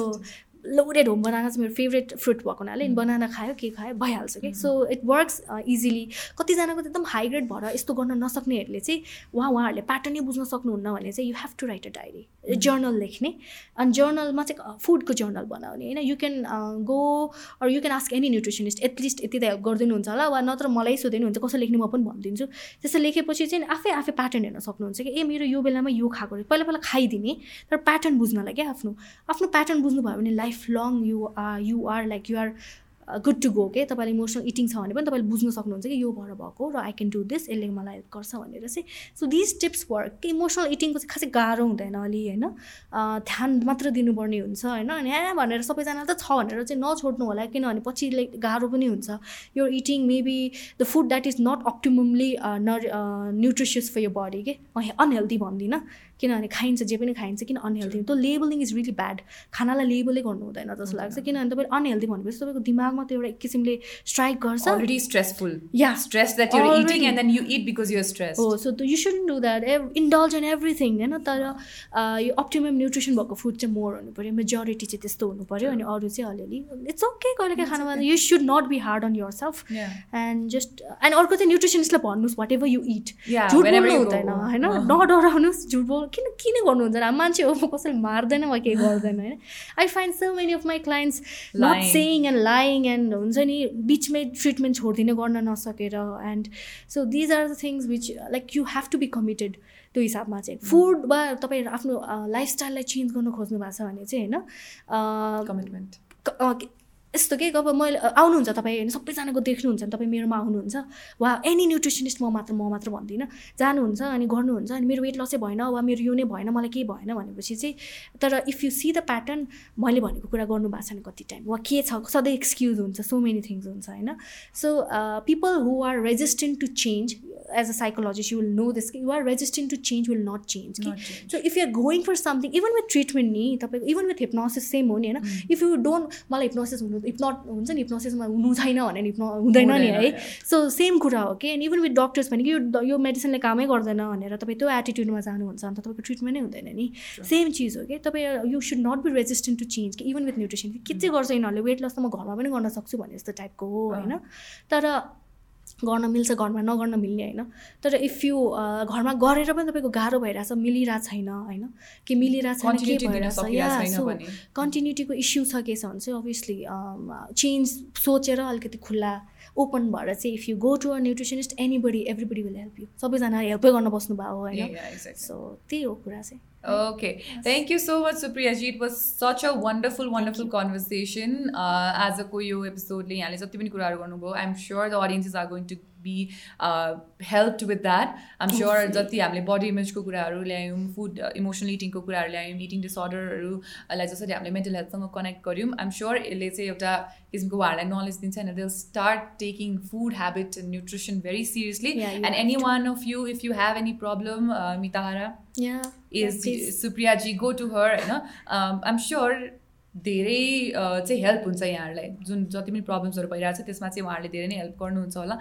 लोडेड होम बनाना चाहिँ मेरो फेभरेट फ्रुट भएको हुनाले बनाना खायो के खायो भइहाल्छ कि। सो इट वर्क्स इजिली कतिजनाको त एकदम हाई ग्रेड भएर यस्तो गर्न नसक्नेहरूले चाहिँ उहाँ उहाँहरूले प्याटर्नै बुझ्न सक्नुहुन्न भने चाहिँ you have to write a diary journal लेख्ने। अनि जर्नलमा चाहिँ फुडको जर्नल बनाउने होइन? You can go or you can ask any nutritionist at least यति त हेल्प गरिदिनुहुन्छ होला वा नत्र मलाई सोधिदिनुहुन्छ कसो लेख्ने म पनि भनिदिन्छु। त्यसो लेखेपछि चाहिँ आफै आफै प्याटर्न हेर्न सक्नुहुन्छ कि ए मेरो यो बेलामा यो खाएको पहिला पहिला खाइदिने तर प्याटर्न बुझ्नलाई क्या आफ्नो। आफ्नो प्याटर्न बुझ्नुभयो भने life life long you are you are like you are good to go के तपाईँले इमोसनल इटिङ छ भने पनि तपाईँले बुझ्नु सक्नुहुन्छ कि यो भएर भएको र आई क्यान डु दिस यसले मलाई हेल्प गर्छ भनेर चाहिँ। सो दिस टिप्स वर्क कि इमोसनल इटिङको चाहिँ खासै गाह्रो हुँदैन अलि होइन? ध्यान मात्र दिनुपर्ने हुन्छ होइन? अनि यहाँ भनेर सबैजना त छ भनेर चाहिँ नछोड्नु होला किनभने पछि गाह्रो पनि हुन्छ। यो eating maybe the food that is not optimally nutritious for your body के अनहेल्दी भन्दिनँ। किनभने खाइन्छ जे पनि खाइन्छ किन अनहेल्दी त्यो लेबलिङ इज रियली ब्याड खानालाई लेबलै गर्नु हुँदैन जस्तो लाग्छ। किनभने तपाईँ अनहेल्दी भनेपछि तपाईँको दिमागमा त्यो एउटा एक किसिमले स्ट्राइक गर्छ। Already stressful yeah stress that you eating and then you eat because you stress हो so you should do that indulge in everything होइन? तर यो अप्टिमम न्युट्रिसन भएको फुड चाहिँ मोर हुनु पऱ्यो। मेजोरिटी चाहिँ त्यस्तो हुनु पऱ्यो अनि अरू चाहिँ अलिअलि इट्स ओके कहिले काहीँ खानु you should not be hard on yourself and just and अर्को चाहिँ न्युट्रिसनिस्टलाई भन्नुहोस् वाट एभर यु इट झुट बोल्नु हुँदैन होइन? नडराउनुहोस् झुट बोल्नु किन किन गर्नुहुन्छ मान्छे हो म कसैले मार्दैन वा केही गर्दैन होइन? I find so many of my clients not saying and lying and हुन्छ नि बिचमै ट्रिटमेन्ट छोडिदिने गर्न नसकेर and so these are the things which like you have to be committed त्यो हिसाबमा चाहिँ। फुड वा तपाईँ आफ्नो लाइफस्टाइललाई चेन्ज गर्नु खोज्नु भएको छ भने चाहिँ होइन? कमिटमेन्ट यस्तो के अब मैले आउनुहुन्छ तपाईँ होइन सबैजनाको देख्नुहुन्छ तपाईँ मेरोमा आउनुहुन्छ। वा एनी न्युट्रिसनिस्ट म मात्र म मात्र भन्दिनँ। जानुहुन्छ अनि गर्नुहुन्छ अनि मेरो वेट लसै भएन वा मेरो यो नै भएन मलाई केही भएन भनेपछि चाहिँ तर if you see the pattern मैले भनेको कुरा गर्नु भएको छैन कति टाइम वा के छ सधैँ एक्सक्युज हुन्छ सो मेनी थिङ्स हुन्छ होइन। So people who are resistant to change as a psychologist you will know this you are resistant to change will not change कि so if you are going for something even with treatment नि तपाईँको इभन विथ हिप्नोसिस सेम हो नि होइन? इफ यु डोन्ट मलाई हिप्नोसिस हुनु हिप्नट हुन्छ नि हिप्नोसिसमा हुनु छैन भने हिप्नो हुँदैन नि है। सो सेम कुरा हो कि एन्ड इभन विथ डक्टर्स भने कि यो यो मेडिसिनले कामै गर्दैन भनेर तपाईँ त्यो एटिट्युडमा जानुहुन्छ अन्त तपाईँको ट्रिटमेन्टै हुँदैन नि। सेम चिज हो कि तपाईँ you should not be resistant to change कि इभन विथ न्युट्रिसन के चाहिँ गर्छ यिनीहरूले? वेट लस त म घरमा पनि गर्न सक्छु भने जस्तो टाइपको हो होइन? तर गर्न मिल्छ घरमा नगर्न मिल्ने होइन। तर इफ यु घरमा गरेर पनि तपाईँको गाह्रो भइरहेछ मिलिरहेको छैन होइन? कि मिलिरहेको छैन के भइरहेछ? या सो कन्टिन्युटीको इस्यु छ के छ भने चाहिँ अभियसली चेन्ज सोचेर अलिकति खुल्ला ओपन भएर चाहिँ if you go to a nutritionist anybody everybody will help you सबैजना हेल्पै गर्न बस्नु भयो होइन सो त्यही हो कुरा चाहिँ। Okay. Thank you so much, Supriya ji. It was such a wonderful, wonderful conversation. Uh, as a koyo episode, I'm sure the audiences are going to uh, helped with that. I'm sure जति हामीले बडी इमेजको कुराहरू ल्यायौँ फुड इमोसनल इटिङको कुराहरू ल्यायौँ इटिङ डिसअर्डरहरूलाई जसरी हामीले मेन्टल हेल्थसँग कनेक्ट गऱ्यौँ आइम स्योर यसले चाहिँ एउटा किसिमको उहाँहरूलाई नलेज दिन्छ होइन they start taking food habit and nutrition very seriously and any one of you if you have any problem Mitahara is सुप्रियाजी go to her होइन आइम स्योर धेरै चाहिँ हेल्प हुन्छ यहाँहरूलाई। जुन जति पनि प्रब्लम्सहरू भइरहेको छ त्यसमा चाहिँ उहाँहरूले धेरै नै हेल्प गर्नुहुन्छ होला।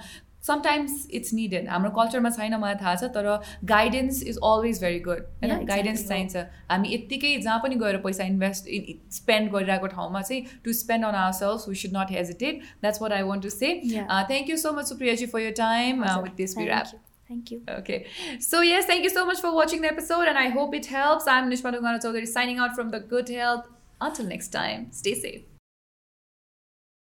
समटाइम्स इट्स निडेड हाम्रो कल्चरमा छैन मलाई थाहा छ तर guidance is always very good होइन गाइडेन्स चाहिन्छ हामी यत्तिकै जहाँ पनि गएर पैसा इन्भेस्ट स्पेन्ड गरिरहेको ठाउँमा चाहिँ to spend on ourselves we should not hesitate that's what I want to say thank you so much सुप्रियाजी for your time with this we wrap Thank you. Okay. So, yes, thank you so much for watching the episode, and I hope it helps. I'm Nishma Dungana Chaudhary signing out from The Good Health. Until next time, stay safe.